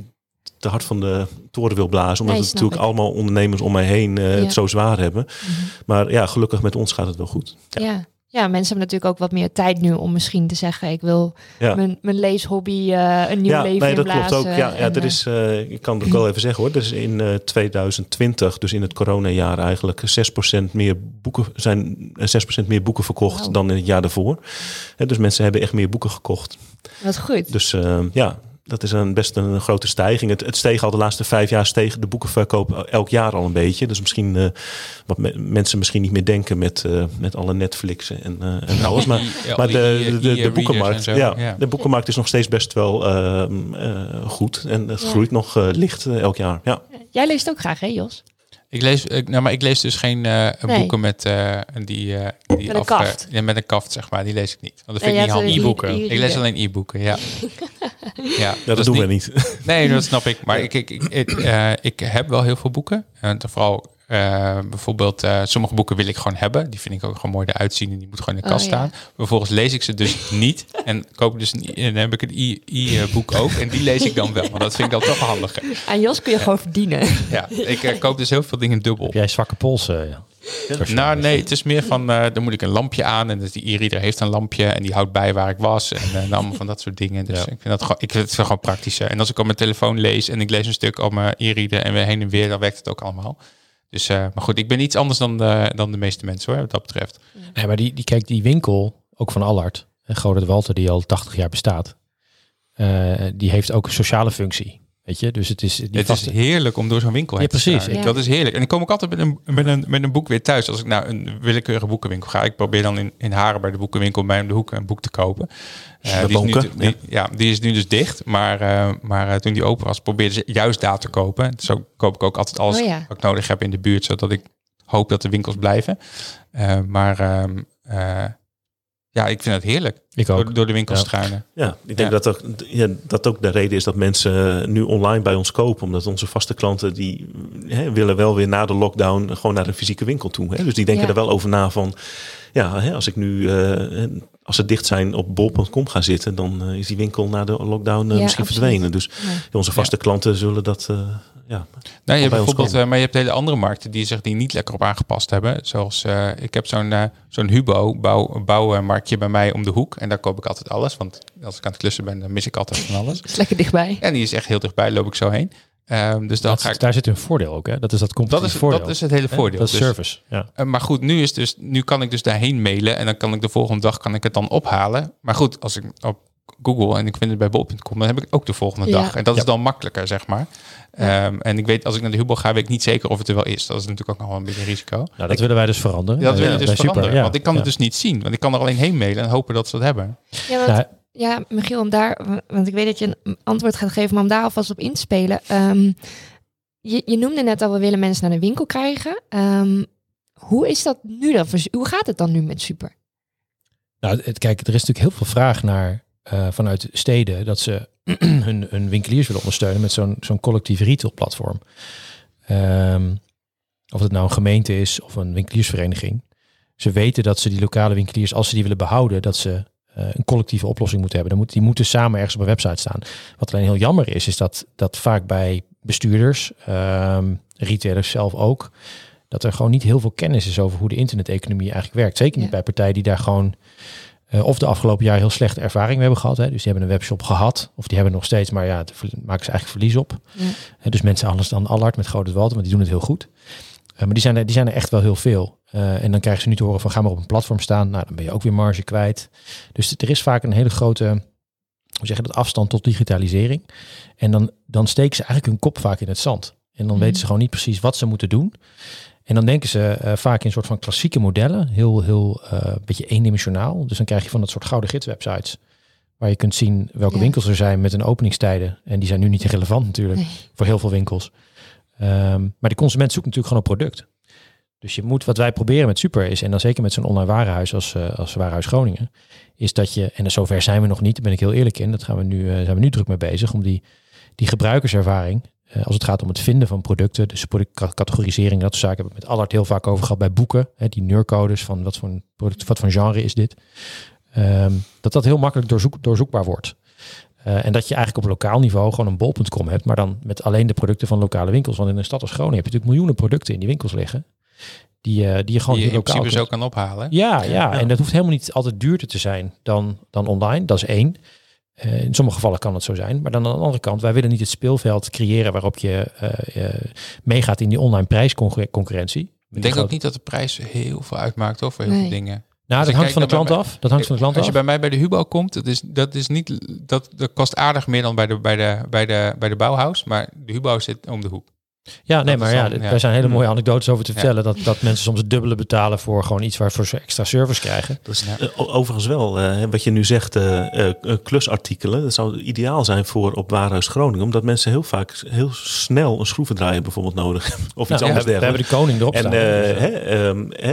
te hard van de toren wil blazen. Omdat Nee, het natuurlijk ik. allemaal ondernemers om mij heen eh, Ja. het zo zwaar hebben. Mhm. Maar ja, gelukkig met ons gaat het wel goed. Ja. ja. mensen hebben natuurlijk ook wat meer tijd nu om misschien te zeggen... ik wil Ja. mijn, mijn leeshobby eh, een nieuw ja, leven nee, dat klopt ook. Ja, ja er eh, is, ik kan het ook wel even zeggen hoor. Er is in eh, 2020, dus in het coronajaar eigenlijk 6% meer boeken zijn eh, 6% meer boeken verkocht dan in het jaar daarvoor. Dus mensen hebben echt meer boeken gekocht. Wat goed. Dus ja, dat is een best een grote stijging. Het, het steeg al de laatste vijf jaar steeg de boekenverkoop elk jaar al een beetje. Dus misschien eh, wat me- mensen misschien niet meer denken met, eh, met alle Netflix en, eh, en alles. Maar Ja, maar de, e- de, boekenmarkt, ja, ja. de boekenmarkt is nog steeds best wel ehm, eh, goed. En het Ja. groeit nog licht elk jaar. Ja. Jij leest ook graag, hè Jos? Ik lees, ik, nou, maar ik lees dus geen eh, Nee. boeken met eh, die, eh, die Met een af- kaft. eh, ja, met een kaft, zeg maar. Die lees ik niet. Want dat Nee, vind ik niet handig. een e- Ik lees alleen e-boeken, ja. ja, Ja, dat, is doen niet- we niet. Nee, dat snap ik. Maar ik, ik, ik, ik, eh, ik heb wel heel veel boeken. En vooral eh, bijvoorbeeld eh, sommige boeken wil ik gewoon hebben. Die vind ik ook gewoon mooi eruit zien en die moet gewoon in de Oh, kast ja. staan. Vervolgens lees ik ze dus niet en koop dus een, en dan heb ik een e- e-boek ook en die lees ik dan wel. Want dat vind ik dan toch handiger. Aan Jos kun je gewoon verdienen. Ja, ik eh, koop dus heel veel dingen dubbel. Heb jij zwakke polsen? Ja. Nou, nee, het is meer van, eh dan moet ik een lampje aan. En dus die e-reader heeft een lampje en die houdt bij waar ik was. En, eh, allemaal van dat soort dingen. Dus Ja. ik vind dat gewoon, ik vind het gewoon praktischer. En als ik op mijn telefoon lees en ik lees een stuk op mijn e-reader en weer heen en weer, dan werkt het ook allemaal. Dus, eh, maar goed, ik ben iets anders dan de, dan de meeste mensen hoor, wat dat betreft. Nee, maar die, die, kijk, die winkel, ook van Allard, eh, Godert Walter, die al 80 jaar bestaat, eh, die heeft ook een sociale functie. Weet je, dus het is die het vaste- is heerlijk om door zo'n winkel heen Ja, te precies. staan. Ja. Dat is heerlijk. En ik kom ook altijd met een, met, een, met een boek weer thuis. Als ik naar een willekeurige boekenwinkel ga. Ik probeer dan in, in Haren bij de boekenwinkel bij om de hoek een boek te kopen. Eh, Bij die, is nu, die- ja. die is nu dus dicht. Maar, eh, maar eh, toen die open was, probeerde ze juist daar te kopen. Zo koop ik ook altijd alles Oh ja. wat ik nodig heb in de buurt. Zodat ik hoop dat de winkels blijven. Eh, maar ehm, eh, ja, ik vind het heerlijk. ik ook. Door, door de winkels Ja. struinen. Ja, ik denk Ja. Dat, ook, ja, dat ook de reden is dat mensen nu online bij ons kopen. Omdat onze vaste klanten die hè, willen wel weer na de lockdown gewoon naar een fysieke winkel toe. Hè? Dus die denken Ja. er wel over na van, ja, hè, als ik nu, eh, als ze dicht zijn op bol.com gaan zitten, dan eh, is die winkel na de lockdown eh, Ja, misschien absoluut. verdwenen. Dus Ja. onze vaste klanten zullen dat, eh, ja. Je ons bijvoorbeeld, komen. maar je hebt hele andere markten die zich die niet lekker op aangepast hebben. Zoals eh, ik heb zo'n eh, zo'n Hubo bouw, bouwmarktje bij mij om de hoek. En daar koop ik altijd alles. Want als ik aan het klussen ben, dan mis ik altijd van alles. is lekker dichtbij. En die is echt heel dichtbij, loop ik zo heen. Ehm, dus dan Dat, ga ik. daar zit een voordeel ook, hè? Dat is dat Dat competitief is, voordeel. dat is het hele voordeel. Dat is Dus- service, ja. Eh, maar goed, nu, is dus, nu kan ik dus daarheen mailen en dan kan ik de volgende dag kan ik het dan ophalen. Maar goed, als ik op Google en ik vind het bij bol.com, dan heb ik ook de volgende Ja. dag. En dat Ja. is dan makkelijker, zeg maar. Ehm, en ik weet, als ik naar de Hubo ga, weet ik niet zeker of het er wel is. Dat is natuurlijk ook nog wel een beetje risico. Nou, dat willen wij dus veranderen. Dat Eh, wil je dus Super, veranderen. ja. Want ik kan Ja. het dus niet zien. Want ik kan er alleen heen mailen en hopen dat ze het hebben. Ja, want, Nou, ja, Michiel, om daar, want ik weet dat je een antwoord gaat geven, maar om daar alvast op in te spelen. Ehm, je, je noemde net al, we willen mensen naar de winkel krijgen. Ehm, hoe is dat nu dan? Hoe gaat het dan nu met Super? Nou, het, kijk, er is natuurlijk heel veel vraag naar eh, vanuit steden dat ze hun, winkeliers willen ondersteunen met zo'n collectief retail platform. Ehm, of het nou een gemeente is of een winkeliersvereniging. Ze weten dat ze die lokale winkeliers, als ze die willen behouden, dat ze een collectieve oplossing moeten hebben. Dan moet, die moeten samen ergens op een website staan. Wat alleen heel jammer is, is dat, dat vaak bij bestuurders, ehm, retailers zelf ook, dat er gewoon niet heel veel kennis is over hoe de interneteconomie eigenlijk werkt. Zeker niet Ja. bij partijen die daar gewoon eh, of de afgelopen jaar heel slechte ervaring mee hebben gehad. Hè. Dus die hebben een webshop gehad. Of die hebben nog steeds, maar ja, daar maken ze eigenlijk verlies op. Ja. Eh, dus mensen anders dan Allard met Groot Walter, want die doen het heel goed. Eh, maar die zijn, er, die zijn er echt wel heel veel. Eh, en dan krijgen ze nu te horen van ga maar op een platform staan. Nou, dan ben je ook weer marge kwijt. Dus er is vaak een hele grote, hoe zeg je dat, afstand tot digitalisering. En dan, dan steken ze eigenlijk hun kop vaak in het zand. En dan Mhm. weten ze gewoon niet precies wat ze moeten doen. En dan denken ze eh, vaak in een soort van klassieke modellen, heel, heel een beetje eendimensionaal. Dus dan krijg je van dat soort gouden gidswebsites, waar je kunt zien welke Ja. winkels er zijn met een openingstijden. En die zijn nu niet relevant natuurlijk Nee. voor heel veel winkels. Ehm, maar de consument zoekt natuurlijk gewoon een product. Dus je moet, wat wij proberen met Super is, en dan zeker met zo'n online warenhuis als, eh, als Warenhuis Groningen, is dat je, en zover zijn we nog niet, daar ben ik heel eerlijk in, dat gaan we nu, eh, zijn we nu druk mee bezig, om die, die gebruikerservaring, eh, als het gaat om het vinden van producten, dus productcategorisering, dat soort zaken, hebben we met Allard heel vaak over gehad bij boeken, hè, die neurcodes van wat voor, product, wat voor genre is dit, Ehm, dat dat heel makkelijk doorzoek, doorzoekbaar wordt. Eh, en dat je eigenlijk op lokaal niveau gewoon een bol.com hebt, maar dan met alleen de producten van lokale winkels. Want in een stad als Groningen heb je natuurlijk miljoenen producten in die winkels liggen. Die, eh, die je gewoon Die je in lokaal principe zo kunt- kan ophalen. ja, ja, Ja. en dat hoeft helemaal niet altijd duurder te zijn dan, dan online. Dat is één. Eh, in sommige gevallen kan het zo zijn. Maar dan aan de andere kant, wij willen niet het speelveld creëren waarop je eh, eh, meegaat in die online prijsconcurrentie. Ik denk ook niet dat de prijs heel veel uitmaakt hoor, voor heel Nee. veel dingen. Nou, dat hangt van de klant af. Dat hangt van de klant Als je af. bij mij bij de Hubo komt, dat is, dat is niet, dat, dat kost aardig meer dan bij de, bij de, bij de, bij de Bauhaus. Maar de Hubo zit om de hoek. Ja, nee, dat maar ja, daar zijn hele Hmm. mooie anekdotes over te Ja. vertellen. Dat, dat mensen soms het dubbele betalen voor gewoon iets waarvoor ze extra service krijgen. Dat is Ja. eh, overigens wel, eh, wat je nu zegt, eh, klusartikelen. Dat zou ideaal zijn voor op Warenhuis Groningen. Omdat mensen heel vaak heel snel een schroevendraaier bijvoorbeeld nodig hebben. Of iets Nou, anders we, we hebben dergelijks. de koning erop En staan. Dus, eh, hè, ehm, hè,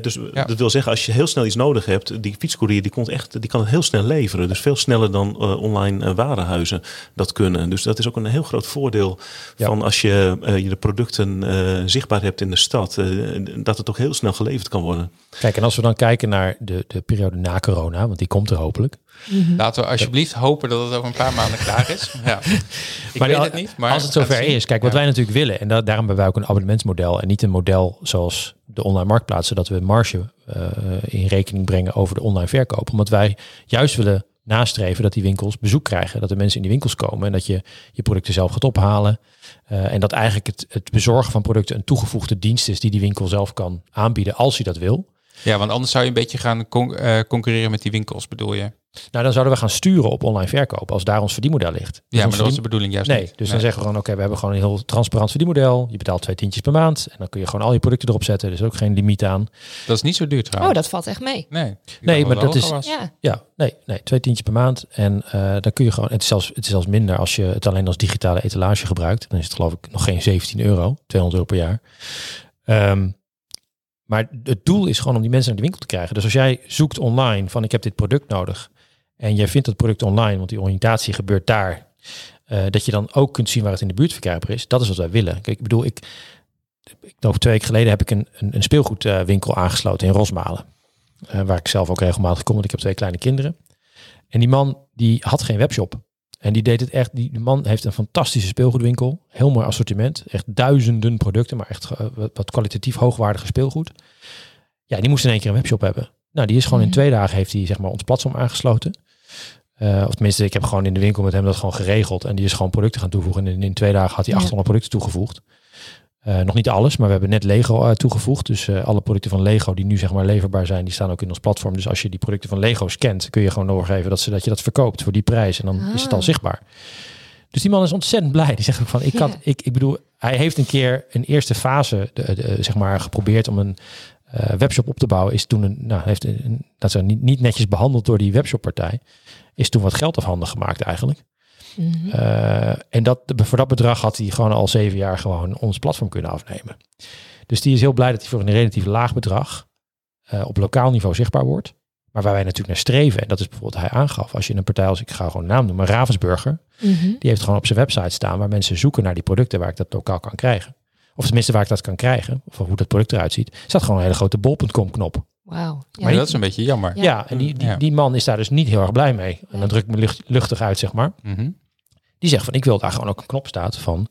dus Ja. dat wil zeggen, als je heel snel iets nodig hebt, die fietscourier die, komt echt, die kan het heel snel leveren. Dus veel sneller dan eh, online eh, warenhuizen dat kunnen. Dus dat is ook een heel groot voordeel Ja. van als je, eh, je de producten eh, zichtbaar hebt in de stad. eh, dat het ook heel snel geleverd kan worden. Kijk, en als we dan kijken naar de, de periode na corona, want die komt er hopelijk. Mhm. Laten we alsjeblieft hopen dat het over een paar maanden klaar is. Ja. Ik Maar weet al- het niet. Maar als het zover is, kijk, wat Ja. wij natuurlijk willen, en da- daarom hebben wij ook een abonnementsmodel en niet een model zoals de online marktplaatsen, dat we marge eh, in rekening brengen over de online verkoop. Omdat wij juist willen nastreven dat die winkels bezoek krijgen, dat de mensen in die winkels komen en dat je je producten zelf gaat ophalen. Eh, en dat eigenlijk het, het bezorgen van producten een toegevoegde dienst is die die winkel zelf kan aanbieden als hij dat wil. Ja, want anders zou je een beetje gaan con- eh, concurreren met die winkels, bedoel je? Nou, dan zouden we gaan sturen op online verkoop als daar ons verdienmodel ligt. Dus Ja, maar dat was verdien- de bedoeling juist Nee, niet. dus dan zeggen we gewoon, oké, we hebben gewoon een heel transparant verdienmodel. Je betaalt twee tientjes per maand en dan kun je gewoon al je producten erop zetten. Er is ook geen limiet aan. Dat is niet zo duur Oh, trouwens. dat valt echt mee. Nee, Nee, maar dat is-. Ja. Ja, nee, nee, twee tientjes per maand. En eh, dan kun je gewoon, het is, zelfs, het is zelfs minder als je het alleen als digitale etalage gebruikt. Dan is het geloof ik nog geen 17 euro, 200 euro per jaar. Ehm, maar het doel is gewoon om die mensen naar de winkel te krijgen. Dus als jij zoekt online van ik heb dit product nodig. En jij vindt dat product online, want die oriëntatie gebeurt daar. eh, dat je dan ook kunt zien waar het in de buurt verkrijgbaar is. Dat is wat wij willen. Kijk, ik bedoel, ik, ik geloof twee weken geleden heb ik een, een, een speelgoedwinkel aangesloten in Rosmalen. Eh, waar ik zelf ook regelmatig kom, want ik heb twee kleine kinderen. En die man die had geen webshop. En die deed het echt. Die, die man heeft een fantastische speelgoedwinkel. Heel mooi assortiment. Echt duizenden producten, maar echt eh, wat, kwalitatief hoogwaardige speelgoed. Ja, die moest in één keer een webshop hebben. Nou, die is gewoon in Mhm. twee dagen heeft hij zeg maar ons platform aangesloten. Eh, of tenminste, ik heb gewoon in de winkel met hem dat gewoon geregeld. En die is gewoon producten gaan toevoegen. En in, in twee dagen had hij Ja. 800 producten toegevoegd. Eh, nog niet alles, maar we hebben net Lego eh, toegevoegd. Dus eh, alle producten van Lego die nu zeg maar leverbaar zijn, die staan ook in ons platform. Dus als je die producten van Lego scant, kun je gewoon doorgeven dat, ze, dat je dat verkoopt voor die prijs. En dan is het al Ah. zichtbaar. Dus die man is ontzettend blij. Die zegt ook van, ik kan, ik, ik bedoel, hij heeft een keer een eerste fase, de, de, zeg maar, geprobeerd om een webshop op te bouwen. Is toen een, nou, heeft een, dat ze niet, niet netjes behandeld door die webshoppartij. Is toen wat geld afhandig gemaakt eigenlijk. Mhm. Eh, en dat, voor dat bedrag had hij gewoon al zeven jaar gewoon ons platform kunnen afnemen. Dus die is heel blij dat hij voor een relatief laag bedrag eh, op lokaal niveau zichtbaar wordt. Maar waar wij natuurlijk naar streven, en dat is bijvoorbeeld hij aangaf, als je een partij als ik ga gewoon een naam noemen, Ravensburger, Mhm. die heeft gewoon op zijn website staan waar mensen zoeken naar die producten waar ik dat lokaal kan krijgen. Of tenminste waar ik dat kan krijgen, of hoe dat product eruit ziet, staat gewoon een hele grote bol.com knop. Wauw. Ja. Maar dat is een beetje jammer. Ja, Ja. en die, die, Ja. die man is daar dus niet heel erg blij mee. En dan druk ik me lucht- luchtig uit, zeg maar. Mhm. Die zegt van ik wil daar gewoon ook een knop staat van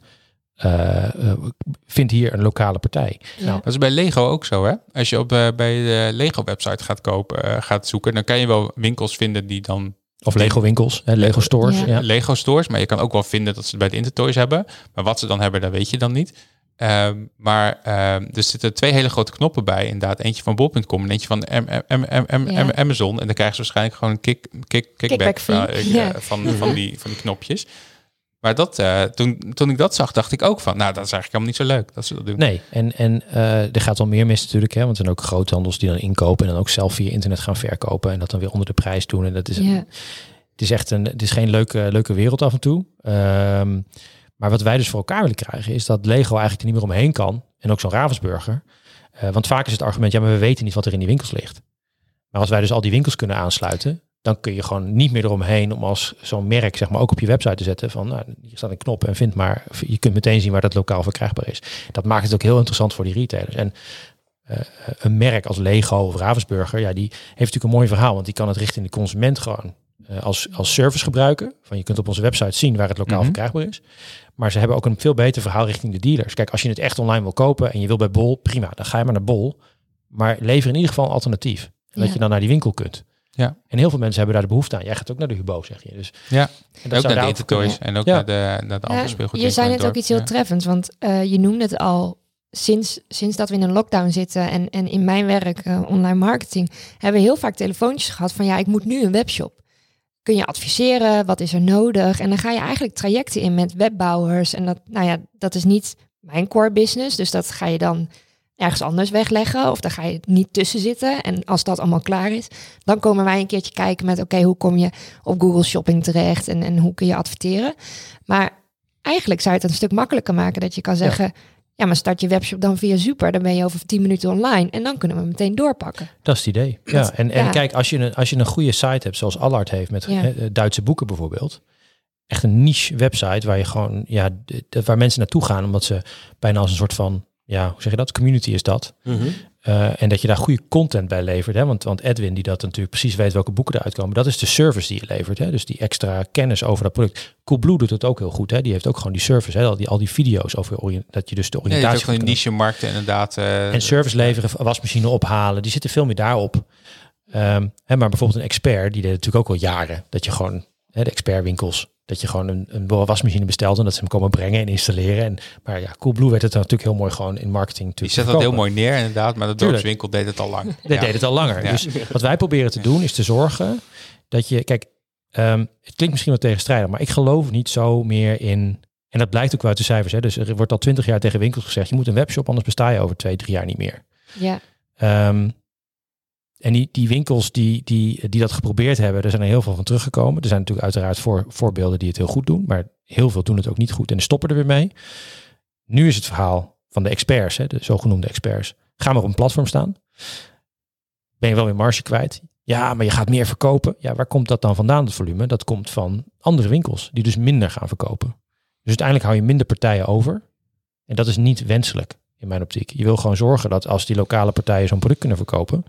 eh, eh, vind hier een lokale partij. Ja. Nou, Dat is bij Lego ook zo, hè? Als je op, eh, bij de Lego-website gaat kopen, gaat zoeken, dan kan je wel winkels vinden die dan Of Lego winkels, hè, Lego stores. Ja. Ja. Lego stores, maar je kan ook wel vinden dat ze het bij de Intertoys hebben. Maar wat ze dan hebben, dat weet je dan niet. Ehm, maar ehm, er zitten twee hele grote knoppen bij, inderdaad. Eentje van bol.com en eentje van M- M- M- M- Ja. M- Amazon. En dan krijgen ze waarschijnlijk gewoon een kick, kick, kickback, van, Ja. van, van, die, van die knopjes. Maar dat, eh, toen, toen ik dat zag, dacht ik ook van, nou, dat is eigenlijk helemaal niet zo leuk dat ze dat doen. Nee, en, en eh, er gaat wel meer mis natuurlijk, hè, want er zijn ook groothandels die dan inkopen en dan ook zelf via internet gaan verkopen en dat dan weer onder de prijs doen. En dat is, Ja. het is echt een, het is geen leuke, leuke wereld af en toe. Ehm, maar wat wij dus voor elkaar willen krijgen, is dat Lego eigenlijk er niet meer omheen kan. En ook zo'n Ravensburger. Eh, want vaak is het argument, ja, maar we weten niet wat er in die winkels ligt. Maar als wij dus al die winkels kunnen aansluiten, dan kun je gewoon niet meer eromheen om als zo'n merk, zeg maar, ook op je website te zetten van, nou, hier staat een knop en vind maar, je kunt meteen zien waar dat lokaal verkrijgbaar is. Dat maakt het ook heel interessant voor die retailers. En eh, een merk als Lego of Ravensburger, ja, die heeft natuurlijk een mooi verhaal, want die kan het richting de consument gewoon eh, als, als service gebruiken. Van je kunt op onze website zien waar het lokaal Mhm. verkrijgbaar is. Maar ze hebben ook een veel beter verhaal richting de dealers. Kijk, als je het echt online wil kopen en je wil bij Bol, prima, dan ga je maar naar Bol. Maar lever in ieder geval een alternatief. En dat Ja. je dan naar die winkel kunt. Ja. En heel veel mensen hebben daar de behoefte aan. Jij gaat ook naar de Hubo, zeg je. Dus, Ja, en dat ook zou naar de Intertoys en ook Ja. naar de, naar de andere Ja, speelgoed. je zei net ook iets heel treffends, want eh, je noemde het al. Sinds, sinds dat we in een lockdown zitten en, en in mijn werk, eh, online marketing, hebben we heel vaak telefoontjes gehad van ja, ik moet nu een webshop. Kun je adviseren? Wat is er nodig? En dan ga je eigenlijk trajecten in met webbouwers. En dat, nou ja, dat is niet mijn core business. Dus dat ga je dan ergens anders wegleggen. Of daar ga je niet tussen zitten. En als dat allemaal klaar is, dan komen wij een keertje kijken met oké, hoe kom je op Google Shopping terecht en, en hoe kun je adverteren? Maar eigenlijk zou je het een stuk makkelijker maken dat je kan zeggen, ja, maar start je webshop dan via Super, dan ben je over 10 minuten online en dan kunnen we meteen doorpakken. Dat is het idee. Ja, en, en ja. kijk, als je, een, als je een goede site hebt, zoals Allard heeft met Ja. eh, Duitse boeken bijvoorbeeld. Echt een niche website waar je gewoon, ja, waar mensen naartoe gaan, omdat ze bijna als een soort van, ja, hoe zeg je dat? Community is dat. Mhm. Eh, en dat je daar goede content bij levert. Hè? Want, want Edwin, die dat natuurlijk precies weet welke boeken eruit komen, dat is de service die je levert. Hè? Dus die extra kennis over dat product. Coolblue doet het ook heel goed. Hè? Die heeft ook gewoon die service. Hè? Al, die, al die video's over dat je dus de Ja, je oriëntatie ook van die kan- niche-markten inderdaad. eh, en service leveren, wasmachine ophalen, die zitten veel meer daarop. Ehm, hè, maar bijvoorbeeld een expert, die deed natuurlijk ook al jaren. Dat je gewoon, hè, de expertwinkels, dat je gewoon een, een wasmachine bestelt en dat ze hem komen brengen en installeren. En, maar ja, Coolblue werd het natuurlijk heel mooi gewoon in marketing Die natuurlijk zet dat heel mooi neer inderdaad, maar de dorpswinkel deed het al lang. Dat Ja. deed het al langer. Ja. Dus wat wij proberen te doen is te zorgen dat je, kijk, ehm, het klinkt misschien wel tegenstrijdig, maar ik geloof niet zo meer in, en dat blijkt ook wel uit de cijfers. Hè, dus er wordt al twintig jaar tegen winkels gezegd, je moet een webshop, anders besta je over twee, drie jaar niet meer. Ja, Ehm, en die, winkels die, die, die dat geprobeerd hebben, er zijn er heel veel van teruggekomen. Er zijn natuurlijk uiteraard voor, voorbeelden die het heel goed doen, maar heel veel doen het ook niet goed en stoppen er weer mee. Nu is het verhaal van de experts, hè, de zogenoemde experts. Ga maar op een platform staan. Ben je wel weer marge kwijt? Ja, maar je gaat meer verkopen. Ja, waar komt dat dan vandaan, het volume? Dat komt van andere winkels, die dus minder gaan verkopen. Dus uiteindelijk hou je minder partijen over. En dat is niet wenselijk in mijn optiek. Je wil gewoon zorgen dat als die lokale partijen zo'n product kunnen verkopen,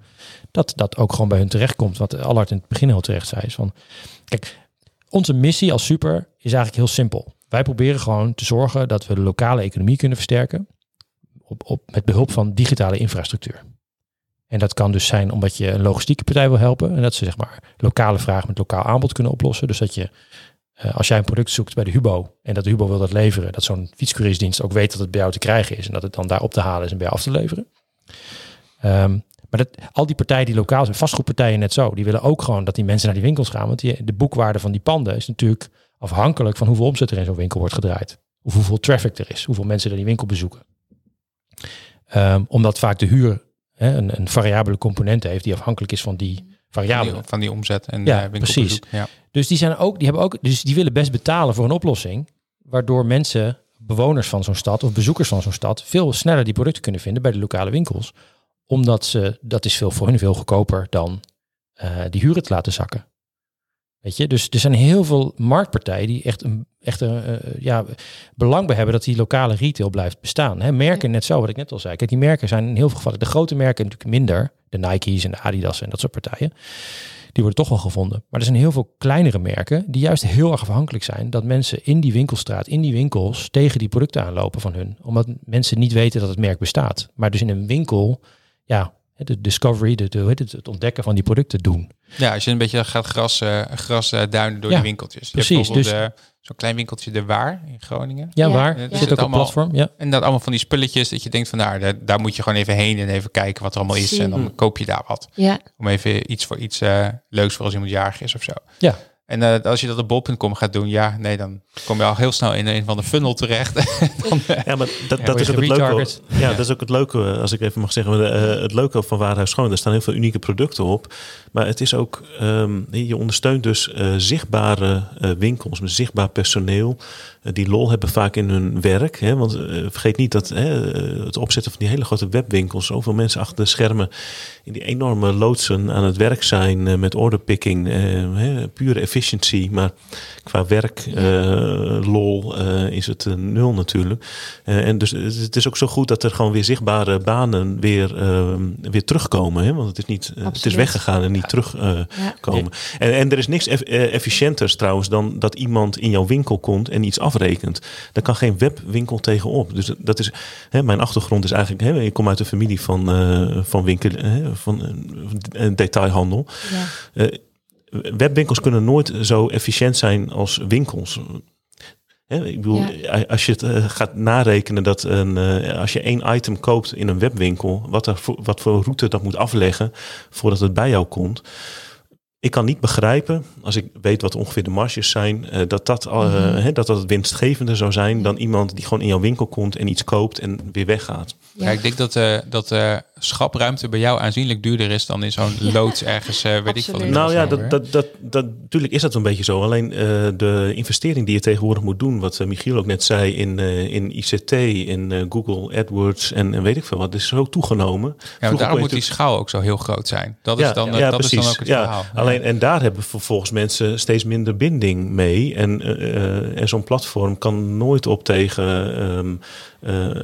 dat dat ook gewoon bij hun terechtkomt. Wat Allard in het begin heel terecht zei. Is van, kijk, onze missie als super is eigenlijk heel simpel. Wij proberen gewoon te zorgen dat we de lokale economie kunnen versterken op, op, met behulp van digitale infrastructuur. En dat kan dus zijn omdat je een logistieke partij wil helpen. En dat ze zeg maar lokale vraag met lokaal aanbod kunnen oplossen. Dus dat je, eh, als jij een product zoekt bij de Hubo en dat de Hubo wil dat leveren, dat zo'n fietscouriersdienst ook weet dat het bij jou te krijgen is en dat het dan daar op te halen is en bij jou af te leveren. Ehm, maar dat, al die partijen die lokaal zijn, vastgoedpartijen net zo, die willen ook gewoon dat die mensen naar die winkels gaan. Want die, de boekwaarde van die panden is natuurlijk afhankelijk van hoeveel omzet er in zo'n winkel wordt gedraaid. Of hoeveel traffic er is, hoeveel mensen er die winkel bezoeken. Ehm, omdat vaak de huur hè, een, een variabele component heeft die afhankelijk is van die Van variabele. die, van die omzet en Ja, winkelbezoek. precies. Ja. Dus die zijn ook, die hebben ook, dus die willen best betalen voor een oplossing, waardoor mensen, bewoners van zo'n stad of bezoekers van zo'n stad, veel sneller die producten kunnen vinden bij de lokale winkels, omdat ze, dat is veel voor hun veel goedkoper dan eh, die huren te laten zakken. Weet je, dus er zijn heel veel marktpartijen die echt een, echt een eh, ja, belang bij hebben dat die lokale retail blijft bestaan. Hè, merken net zo, wat ik net al zei. Kijk, die merken zijn in heel veel gevallen, de grote merken natuurlijk minder, de Nike's en de Adidas en dat soort partijen. Die worden toch wel gevonden. Maar er zijn heel veel kleinere merken die juist heel erg afhankelijk zijn dat mensen in die winkelstraat, in die winkels, tegen die producten aanlopen van hun. Omdat mensen niet weten dat het merk bestaat. Maar dus in een winkel, ja, de discovery, de, het, het ontdekken van die producten doen. Ja, als je een beetje gaat gras, eh, gras eh, duinen door Ja, die winkeltjes. Je hebt precies, bijvoorbeeld, eh, zo'n klein winkeltje De Waar in Groningen. Ja, Ja. waar? Ja, er Zit zit ook op allemaal- platform. Ja. En dat allemaal van die spulletjes dat je denkt van nou, daar, daar moet je gewoon even heen en even kijken wat er allemaal is. En dan koop je daar wat. Ja, Om even iets voor iets leuks voor als iemand jarig is of zo. Ja. En eh, als je dat op bol.com gaat doen, ja, nee, dan kom je al heel snel in een van de funnel terecht. dan, eh, Ja, maar dat, Ja, dat is ook het leuke. Ja, dat is ook het leuke, eh, als ik even mag zeggen. het leuke van Warenhuis Schoon. Er staan heel veel unieke producten op. Maar het is ook, ehm, je ondersteunt dus eh, zichtbare eh, winkels met zichtbaar personeel. eh, die lol hebben vaak in hun werk. Hè? Want vergeet niet dat hè, het opzetten van die hele grote webwinkels. Zoveel mensen achter de schermen in die enorme loodsen aan het werk zijn. met orderpicking. hè, pure efficiency. Maar qua werk, lol, is het nul natuurlijk. En dus het is ook zo goed dat er gewoon weer zichtbare banen weer, eh, weer terugkomen. Hè? Want het is niet, het is weggegaan en niet terugkomen. komen. En, en er is niks eff- eh, efficiënters trouwens dan dat iemand in jouw winkel komt en iets afrekent. Daar kan geen webwinkel tegenop. Dus dat is, hè, mijn achtergrond is eigenlijk, hè, ik kom uit een familie van, eh, van winkel, hè, van eh, detailhandel. ja. Webwinkels kunnen nooit zo efficiënt zijn als winkels. Hè, ik bedoel, als je het eh, gaat narekenen dat een, eh, als je één item koopt in een webwinkel, wat, er voor, wat voor route dat moet afleggen voordat het bij jou komt. Ik kan niet begrijpen, als ik weet wat ongeveer de marges zijn, eh, dat, dat, eh, Mhm. hè, dat dat winstgevender zou zijn dan iemand die gewoon in jouw winkel komt en iets koopt en weer weggaat. Ja. Ja, ik denk dat, eh dat eh, schapruimte bij jou aanzienlijk duurder is dan in zo'n loods ergens, eh, weet ik veel. Nou ja, dat, dat, dat, natuurlijk is dat een beetje zo. Alleen eh, de investering die je tegenwoordig moet doen, wat Michiel ook net zei, in, eh, in ICT, in eh, Google AdWords en, en weet ik veel wat, is zo toegenomen. ja, daarom moet die schaal ook zo heel groot zijn. Dat is dan, ja, dat precies. is dan ook het ja, verhaal. Alleen, en daar hebben vervolgens mensen steeds minder binding mee. En, en zo'n platform kan nooit op tegen. ehm, eh,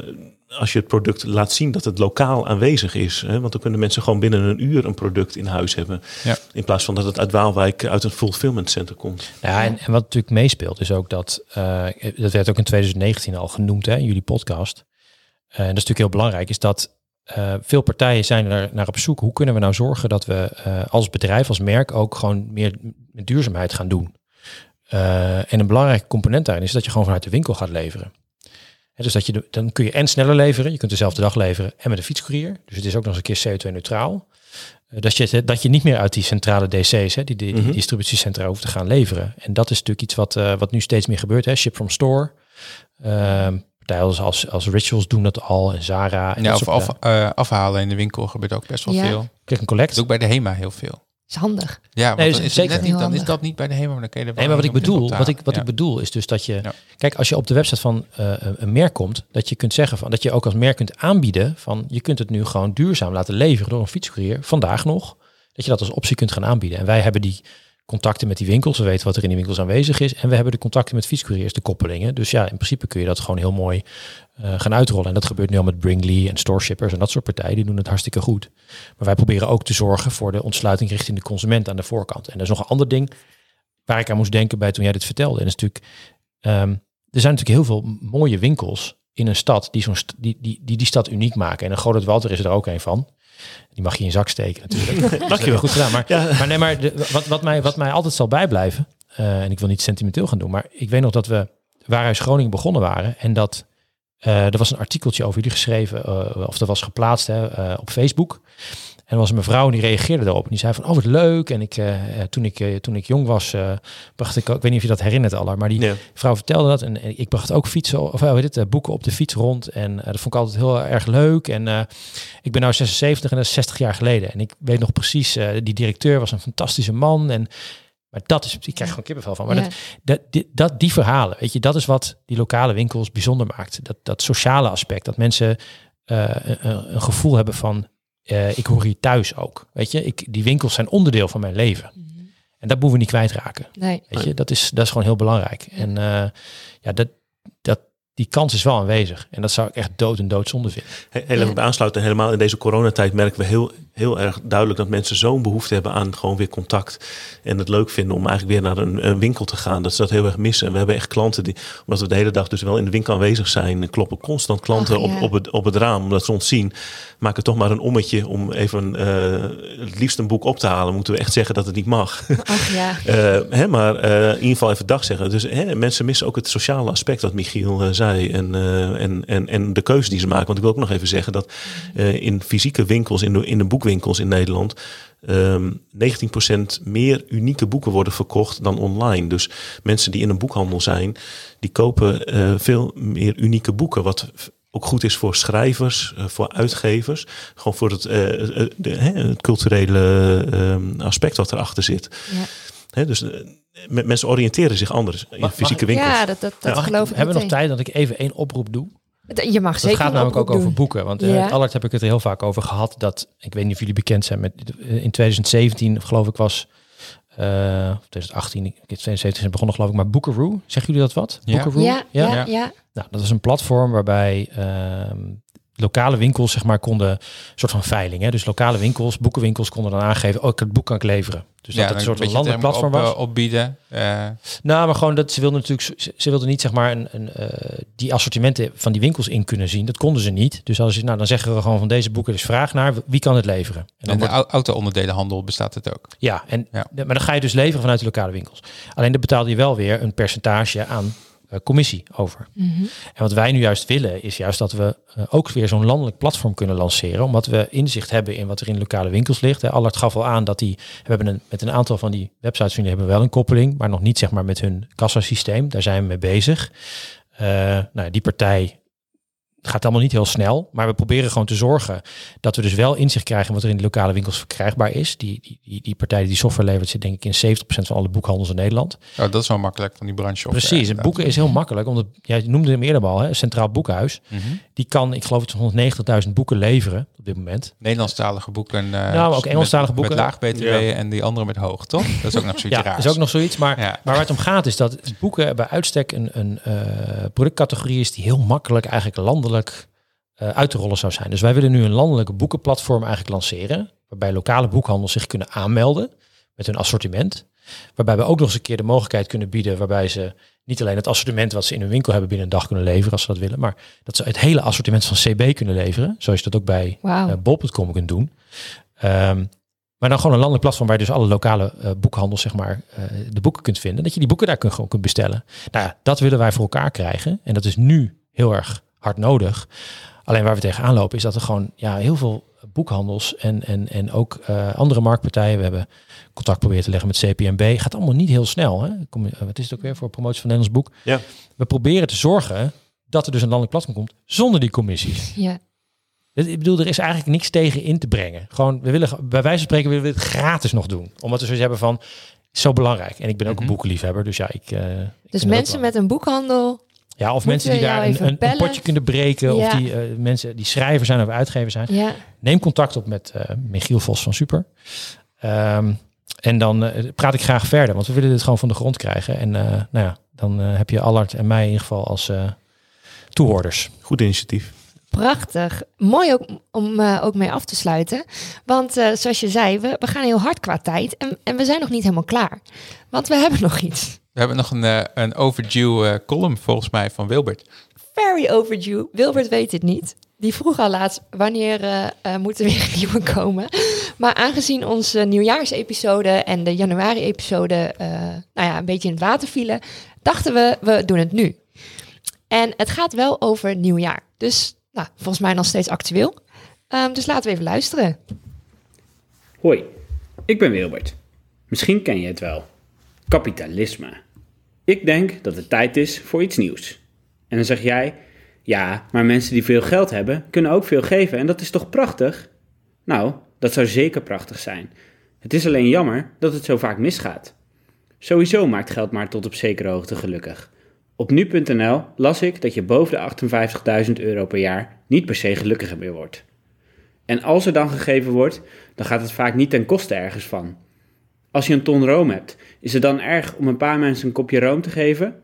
als je het product laat zien dat het lokaal aanwezig is. Hè? Want dan kunnen mensen gewoon binnen een uur een product in huis hebben. Ja. In plaats van dat het uit Waalwijk uit een fulfillment center komt. Ja, en, en wat natuurlijk meespeelt is ook dat, eh, dat werd ook in 2019 al genoemd hè, in jullie podcast. Eh, en dat is natuurlijk heel belangrijk, is dat eh, veel partijen zijn er naar op zoek. Hoe kunnen we nou zorgen dat we eh, als bedrijf, als merk ook gewoon meer met duurzaamheid gaan doen? Eh, en een belangrijke component daarin is dat je gewoon vanuit de winkel gaat leveren. Dus dat je de- dan kun je en sneller leveren, je kunt dezelfde dag leveren en met een fietscourier. Dus het is ook nog eens een keer CO2-neutraal. Eh, dat, je, dat je niet meer uit die centrale DC's, hè, die, die, die Mhm. distributiecentra, hoeft te gaan leveren. En dat is natuurlijk iets wat, eh, wat nu steeds meer gebeurt. Hè. Ship from store. Ehm partijen als, als, als Rituals doen dat al. En Zara. En ja, dat of af, eh, afhalen in de winkel gebeurt ook best wel Ja. veel. Click and collect. Dat ook bij de HEMA heel veel. Is handig. Ja, want Nee, dan, is zeker. net niet, dan is dat niet bij de HEMA, maar dan kun je er wel Nee, maar wat ik bedoel, wat ik, wat Ja. ik bedoel is dus dat je, Ja. kijk, als je op de website van eh, een merk komt, dat je kunt zeggen van, dat je ook als merk kunt aanbieden van, je kunt het nu gewoon duurzaam laten leveren door een fietscourier, vandaag nog, dat je dat als optie kunt gaan aanbieden. En wij hebben die contacten met die winkels, we weten wat er in die winkels aanwezig is, en we hebben de contacten met fietscouriers, de koppelingen. Dus ja, in principe kun je dat gewoon heel mooi eh, gaan uitrollen. En dat gebeurt nu al met Bringley en Store Shippers en dat soort partijen, die doen het hartstikke goed. Maar wij proberen ook te zorgen voor de ontsluiting richting de consument aan de voorkant. En dat is nog een ander ding waar ik aan moest denken bij toen jij dit vertelde. En dat is natuurlijk, ehm, er zijn natuurlijk heel veel mooie winkels in een stad die, zo'n st- die, die, die die stad uniek maken. En een Groot Walter is er ook een van. Die mag je in je zak steken natuurlijk. Dank je wel. Goed gedaan. Maar, Ja. maar nee, maar de- wat, wat, mij, wat mij altijd zal bijblijven, eh, en ik wil niet sentimenteel gaan doen, maar ik weet nog dat we Waarhuis Groningen begonnen waren en dat eh, er was een artikeltje over jullie geschreven, eh, of dat was geplaatst hè, eh, op Facebook. En er was een mevrouw die reageerde daarop. En die zei van, oh wat leuk. En ik, toen, ik, toen ik jong was, bracht ik ook, ik weet niet of je dat herinnert al, maar die vrouw vertelde dat. En, en ik bracht ook fietsen, of uh, dit, boeken op de fiets rond. En dat vond ik altijd heel erg leuk. En ik ben nou 76 en dat is 60 jaar geleden. En ik weet nog precies, die directeur was een fantastische man. En, maar dat is, ik krijg gewoon kippenvel van. Maar Ja. dat, dat, die, dat, die verhalen, weet je, dat is wat die lokale winkels bijzonder maakt. Dat, dat sociale aspect, dat mensen eh, een, een gevoel hebben van, eh, ik hoor hier thuis ook. Weet je, ik, die winkels zijn onderdeel van mijn leven. En dat moeten we niet kwijtraken. Nee. Weet je, dat is, dat is gewoon heel belangrijk. En eh, ja, dat, dat, die kans is wel aanwezig. En dat zou ik echt dood en doodzonde vinden. He- Heel bij aansluiten. Helemaal in deze coronatijd merken we heel, heel erg duidelijk dat mensen zo'n behoefte hebben aan gewoon weer contact. En het leuk vinden om eigenlijk weer naar een, een winkel te gaan. Dat ze dat heel erg missen. En we hebben echt klanten die, omdat we de hele dag dus wel in de winkel aanwezig zijn, kloppen constant klanten Ach, ja. op, op, het, op het raam. Omdat ze ons zien, maken toch maar een ommetje om even eh, het liefst een boek op te halen. Moeten we echt zeggen dat het niet mag. Ach ja. Eh, hè, maar eh, in ieder geval even dag zeggen. Dus hè, mensen missen ook het sociale aspect wat Michiel eh, En, eh, en, en, en de keuze die ze maken. Want ik wil ook nog even zeggen dat eh, in fysieke winkels, in de, in de boekwinkels in Nederland. ehm 19% meer unieke boeken worden verkocht dan online. Dus mensen die in een boekhandel zijn, die kopen eh, veel meer unieke boeken. Wat ook goed is voor schrijvers, voor uitgevers. Gewoon voor het, het culturele ehm, aspect wat erachter zit. Ja. Hè, dus eh, me- mensen oriënteren zich anders in mag fysieke winkels. Ja, dat, dat, dat geloof ik hebben we nog tijd dat ik even één oproep doe? Je mag Het zeker gaat een namelijk ook over boeken. Want eh Ja. Allard heb ik het er heel vaak over gehad. Dat, ik weet niet of jullie bekend zijn met, eh, in 2017 geloof ik was, eh, of 2018, ik- 2017 is begonnen geloof ik, maar Bookeroo. Zeggen jullie dat wat? Ja. Bookeroo? Ja, ja, Ja. ja. Nou, dat is een platform waarbij ehm, lokale winkels zeg maar konden, een soort van veiling. Hè? Dus lokale winkels, boekenwinkels konden dan aangeven, oh, ik het boek kan ik leveren. Dus dat het een soort van landelijk platform was. Op, opbieden. Eh, Nou, maar gewoon dat ze wilden natuurlijk, ze, ze wilden niet zeg maar een, een, eh, die assortimenten van die winkels in kunnen zien. Dat konden ze niet. Dus als je, nou, dan zeggen we gewoon van deze boeken is vraag naar, wie kan het leveren? En dan en de wordt, au- auto-onderdelenhandel bestaat het ook. ja, en, Ja. maar dan ga je dus leveren vanuit de lokale winkels. Alleen dan betaalde je wel weer een percentage aan eh, commissie over. Mhm. En wat wij nu juist willen, is juist dat we eh, ook weer zo'n landelijk platform kunnen lanceren. Omdat we inzicht hebben in wat er in lokale winkels ligt. Hè. Allard gaf al aan dat die, we hebben een, met een aantal van die websites van hebben we wel een koppeling, maar nog niet zeg maar met hun kassasysteem. Daar zijn we mee bezig. Eh, nou, die partij gaat allemaal niet heel snel, maar we proberen gewoon te zorgen dat we dus wel inzicht krijgen wat er in de lokale winkels verkrijgbaar is. Die, die, die, die partij die die software levert zit denk ik in 70% van alle boekhandels in Nederland. Oh, dat is wel makkelijk van die branche. Precies, en boeken is heel makkelijk, omdat jij noemde hem eerder al, hè, Centraal Boekhuis. Mhm. Die kan, ik geloof het 190.000 boeken leveren op dit moment. Nederlandstalige boeken. eh, Nou, maar ook met- Engelstalige boeken. Met laag BTW Ja. en die andere met hoog, toch? Dat is ook nog zoiets Ja, raars. is ook nog zoiets. Maar, Ja. maar waar het om gaat is dat boeken bij uitstek een, een eh, productcategorie is die heel makkelijk eigenlijk landelijk eh, uit te rollen zou zijn. Dus wij willen nu een landelijke boekenplatform eigenlijk lanceren, waarbij lokale boekhandels zich kunnen aanmelden met hun assortiment. Waarbij we ook nog eens een keer de mogelijkheid kunnen bieden waarbij ze niet alleen het assortiment wat ze in hun winkel hebben binnen een dag kunnen leveren als ze dat willen, maar dat ze het hele assortiment van CB kunnen leveren, zoals je dat ook bij eh, bol.com kunt doen. Ehm, maar dan gewoon een landelijk platform waar je dus alle lokale eh, boekhandels, zeg maar, de boeken kunt vinden. Dat je die boeken daar kun, gewoon kunt bestellen. Nou ja, dat willen wij voor elkaar krijgen. En dat is nu heel erg hard nodig. Alleen waar we tegenaan lopen is dat er gewoon ja, heel veel boekhandels en, en, en ook eh, andere marktpartijen. We hebben contact proberen te leggen met CPMB. Gaat allemaal niet heel snel. Hè? Kom, eh, wat is het ook weer voor promotie van Nederlands boek? Ja. We proberen te zorgen dat er dus een landelijk platform komt zonder die commissies. Ja. Ik bedoel, er is eigenlijk niks tegen in te brengen. Gewoon, we willen, bij wijze van spreken willen we het gratis nog doen. Omdat we zoiets hebben van, zo belangrijk. En ik ben ook Mhm. een boekenliefhebber, dus ja, ik... eh, Dus mensen met een boekhandel. Ja, of moeten mensen die daar een, potje kunnen breken. Of die eh, mensen die schrijver zijn of uitgever zijn. Ja. Neem contact op met eh, Michiel Vos van Super. Ehm, en dan eh, praat ik graag verder. Want we willen dit gewoon van de grond krijgen. En eh, nou ja, dan heb je Allard en mij in ieder geval als eh toehoorders. Goed initiatief. Prachtig. Mooi ook om ook mee af te sluiten. Want eh, zoals je zei, we, we gaan heel hard qua tijd. En, en we zijn nog niet helemaal klaar. Want we hebben nog iets. We hebben nog een, eh, een overdue eh, column volgens mij van Wilbert. Very overdue. Wilbert weet het niet. die vroeg al laatst wanneer eh, eh, moeten weer nieuwe komen. Maar aangezien onze nieuwjaarsepisode en de januari-episode eh, nou ja, een beetje in het water vielen, dachten we, we doen het nu. En het gaat wel over nieuwjaar. Dus nou, volgens mij nog steeds actueel. Ehm, dus laten we even luisteren. Hoi, ik ben Wilbert. Misschien ken je het wel. Kapitalisme. Ik denk dat het tijd is voor iets nieuws. En dan zeg jij, ja, maar mensen die veel geld hebben, kunnen ook veel geven en dat is toch prachtig? Nou, dat zou zeker prachtig zijn. Het is alleen jammer dat het zo vaak misgaat. Sowieso maakt geld maar tot op zekere hoogte gelukkig. Op nu.nl las ik dat je boven de 58.000 euro per jaar niet per se gelukkiger meer wordt. En als er dan gegeven wordt, dan gaat het vaak niet ten koste ergens van. Als je een ton room hebt, is het dan erg om een paar mensen een kopje room te geven?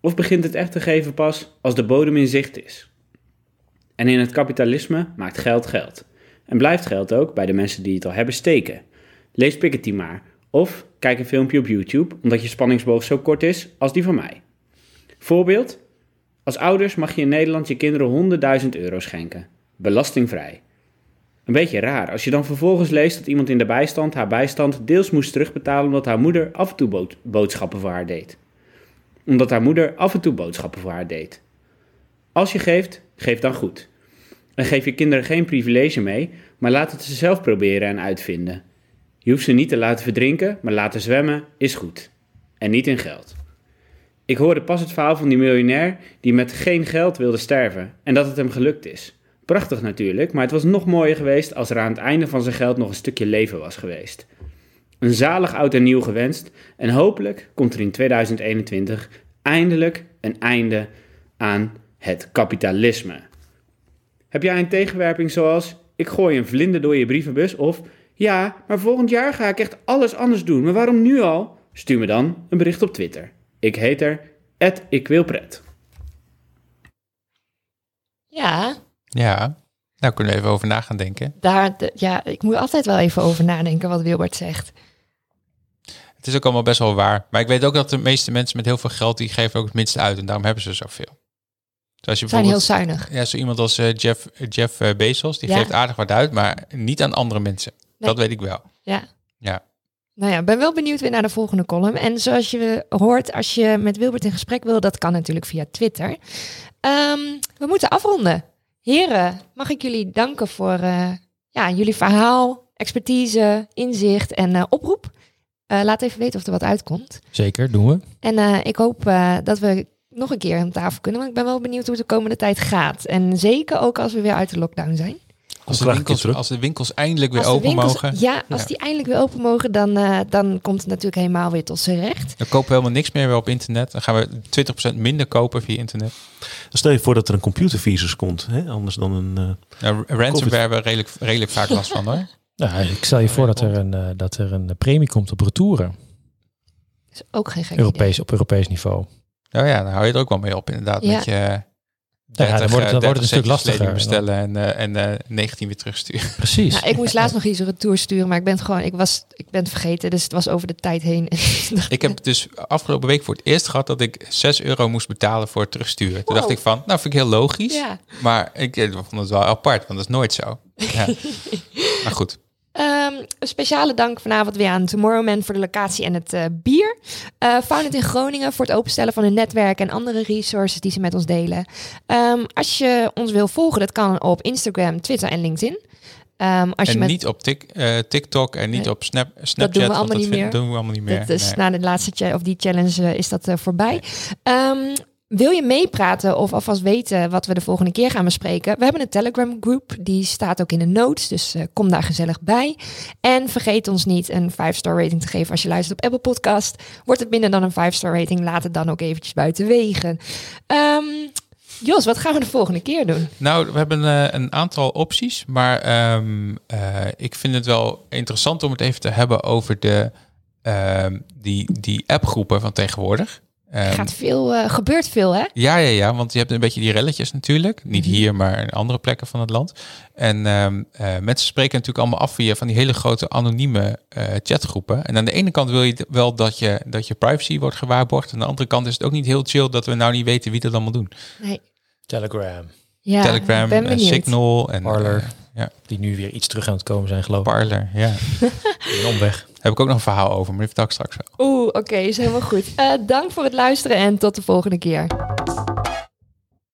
Of begint het echt te geven pas als de bodem in zicht is? En in het kapitalisme maakt geld geld. En blijft geld ook bij de mensen die het al hebben steken. Lees Piketty maar. Of kijk een filmpje op YouTube, omdat je spanningsboog zo kort is als die van mij. Voorbeeld. Als ouders mag je in Nederland je kinderen 100.000 euro schenken. Belastingvrij. Een beetje raar als je dan vervolgens leest dat iemand in de bijstand haar bijstand deels moest terugbetalen omdat haar moeder af en toe bood- boodschappen voor haar deed. Omdat haar moeder af en toe boodschappen voor haar deed. Als je geeft, geef dan goed. En geef je kinderen geen privilege mee, maar laat het ze zelf proberen en uitvinden. Je hoeft ze niet te laten verdrinken, maar laten zwemmen is goed. En niet in geld. Ik hoorde pas het verhaal van die miljonair die met geen geld wilde sterven en dat het hem gelukt is. Prachtig natuurlijk, maar het was nog mooier geweest als er aan het einde van zijn geld nog een stukje leven was geweest. Een zalig oud en nieuw gewenst en hopelijk komt er in 2021 eindelijk een einde aan het kapitalisme. Heb jij een tegenwerping zoals ik gooi een vlinder door je brievenbus of ja, maar volgend jaar ga ik echt alles anders doen, maar waarom nu al? Stuur me dan een bericht op Twitter. Ik heet er @ikwilpret. Ja, Ja, daar kunnen we even over na gaan denken. daar, ja, ik moet altijd wel even over nadenken wat Wilbert zegt. Het is ook allemaal best wel waar. Maar ik weet ook dat de meeste mensen met heel veel geld, die geven ook het minste uit. En daarom hebben ze zoveel. Dus als je Zijn heel zuinig. ja, zo iemand als eh, Jeff, Jeff eh, Bezos, die Ja. geeft aardig wat uit, maar niet aan andere mensen. Nee. Dat weet ik wel. Ja. Ja. Nou ja, ben wel benieuwd weer naar de volgende column. En zoals je hoort, als je met Wilbert in gesprek wil, dat kan natuurlijk via Twitter. Ehm, we moeten afronden. Heren, mag ik jullie danken voor eh, ja, jullie verhaal, expertise, inzicht en eh, oproep. Eh, laat even weten of er wat uitkomt. Zeker, doen we. En ik hoop dat we nog een keer aan tafel kunnen. Want ik ben wel benieuwd hoe het de komende tijd gaat. En zeker ook als we weer uit de lockdown zijn. Als de, winkels, als de winkels eindelijk weer open winkels- mogen, Ja, als Ja. die eindelijk weer open mogen, dan, eh, dan komt het natuurlijk helemaal weer tot zijn recht. dan kopen we helemaal niks meer weer op internet. Dan gaan we 20% minder kopen via internet. Stel je voor dat er een computervirus komt, hè? anders dan een... eh, Nou, ransomware hebben we redelijk, redelijk vaak last van hoor. Nou, ik stel je voor dat er een, eh, dat er een premie komt op retouren. is ook geen gek Europees, op Europees niveau. Nou ja, dan hou je er ook wel mee op inderdaad. Ja. Met je dan 30, wordt het- dan eh, wordt het 30 een stuk lastiger. bestellen en, eh, en eh, 19 weer terugsturen. Precies. Nou, ik moest laatst nog iets retour sturen, maar ik ben het gewoon, ik was, ik ben het vergeten, dus het was over de tijd heen. Ik heb dus afgelopen week voor het eerst gehad dat ik 6 euro moest betalen voor het terugsturen. Toen dacht ik van, nou vind ik heel logisch. ja. Maar ik eh, vond het wel apart, want dat is nooit zo. Ja. maar goed. Ehm, een speciale dank vanavond weer aan Tomorrowman voor de locatie en het eh, bier. Eh Founded in Groningen voor het openstellen van hun netwerk en andere resources die ze met ons delen. Ehm, als je ons wil volgen, dat kan op Instagram, Twitter en LinkedIn. Ehm, als je en met, niet op tik, eh, TikTok en niet Nee. op Snap, Snapchat. doen we allemaal niet vind- meer. doen we allemaal niet meer. Dat is Nee. na de laatste of die challenge is dat voorbij. Wil je meepraten of alvast weten wat we de volgende keer gaan bespreken? We hebben een Telegram groep, die staat ook in de notes, dus eh, kom daar gezellig bij. En vergeet ons niet een 5-star rating te geven als je luistert op Apple Podcast. Wordt het minder dan een 5-star rating, laat het dan ook eventjes buiten wegen. Ehm, Jos, wat gaan we de volgende keer doen? Nou, we hebben eh, een aantal opties, maar ehm, eh, ik vind het wel interessant om het even te hebben over de, ehm, die, die appgroepen van tegenwoordig. Ehm, Gaat veel, eh, gebeurt veel, hè? Ja, ja, ja, want je hebt een beetje die relletjes natuurlijk. Niet Mhm. hier, maar in andere plekken van het land. En ehm, eh, mensen spreken natuurlijk allemaal af via van die hele grote anonieme eh, chatgroepen. En aan de ene kant wil je wel dat je, dat je privacy wordt gewaarborgd. Aan de andere kant is het ook niet heel chill dat we nou niet weten wie dat allemaal doen. Nee. Telegram. Ja, Telegram, en. Signal en Parler. ja, Die nu weer iets terug aan het komen zijn, geloof ik. Parler. Ja. Een omweg. Heb ik ook nog een verhaal over, maar die vertel ik straks wel. Oeh, oké, is helemaal goed. Eh, dank voor het luisteren en tot de volgende keer.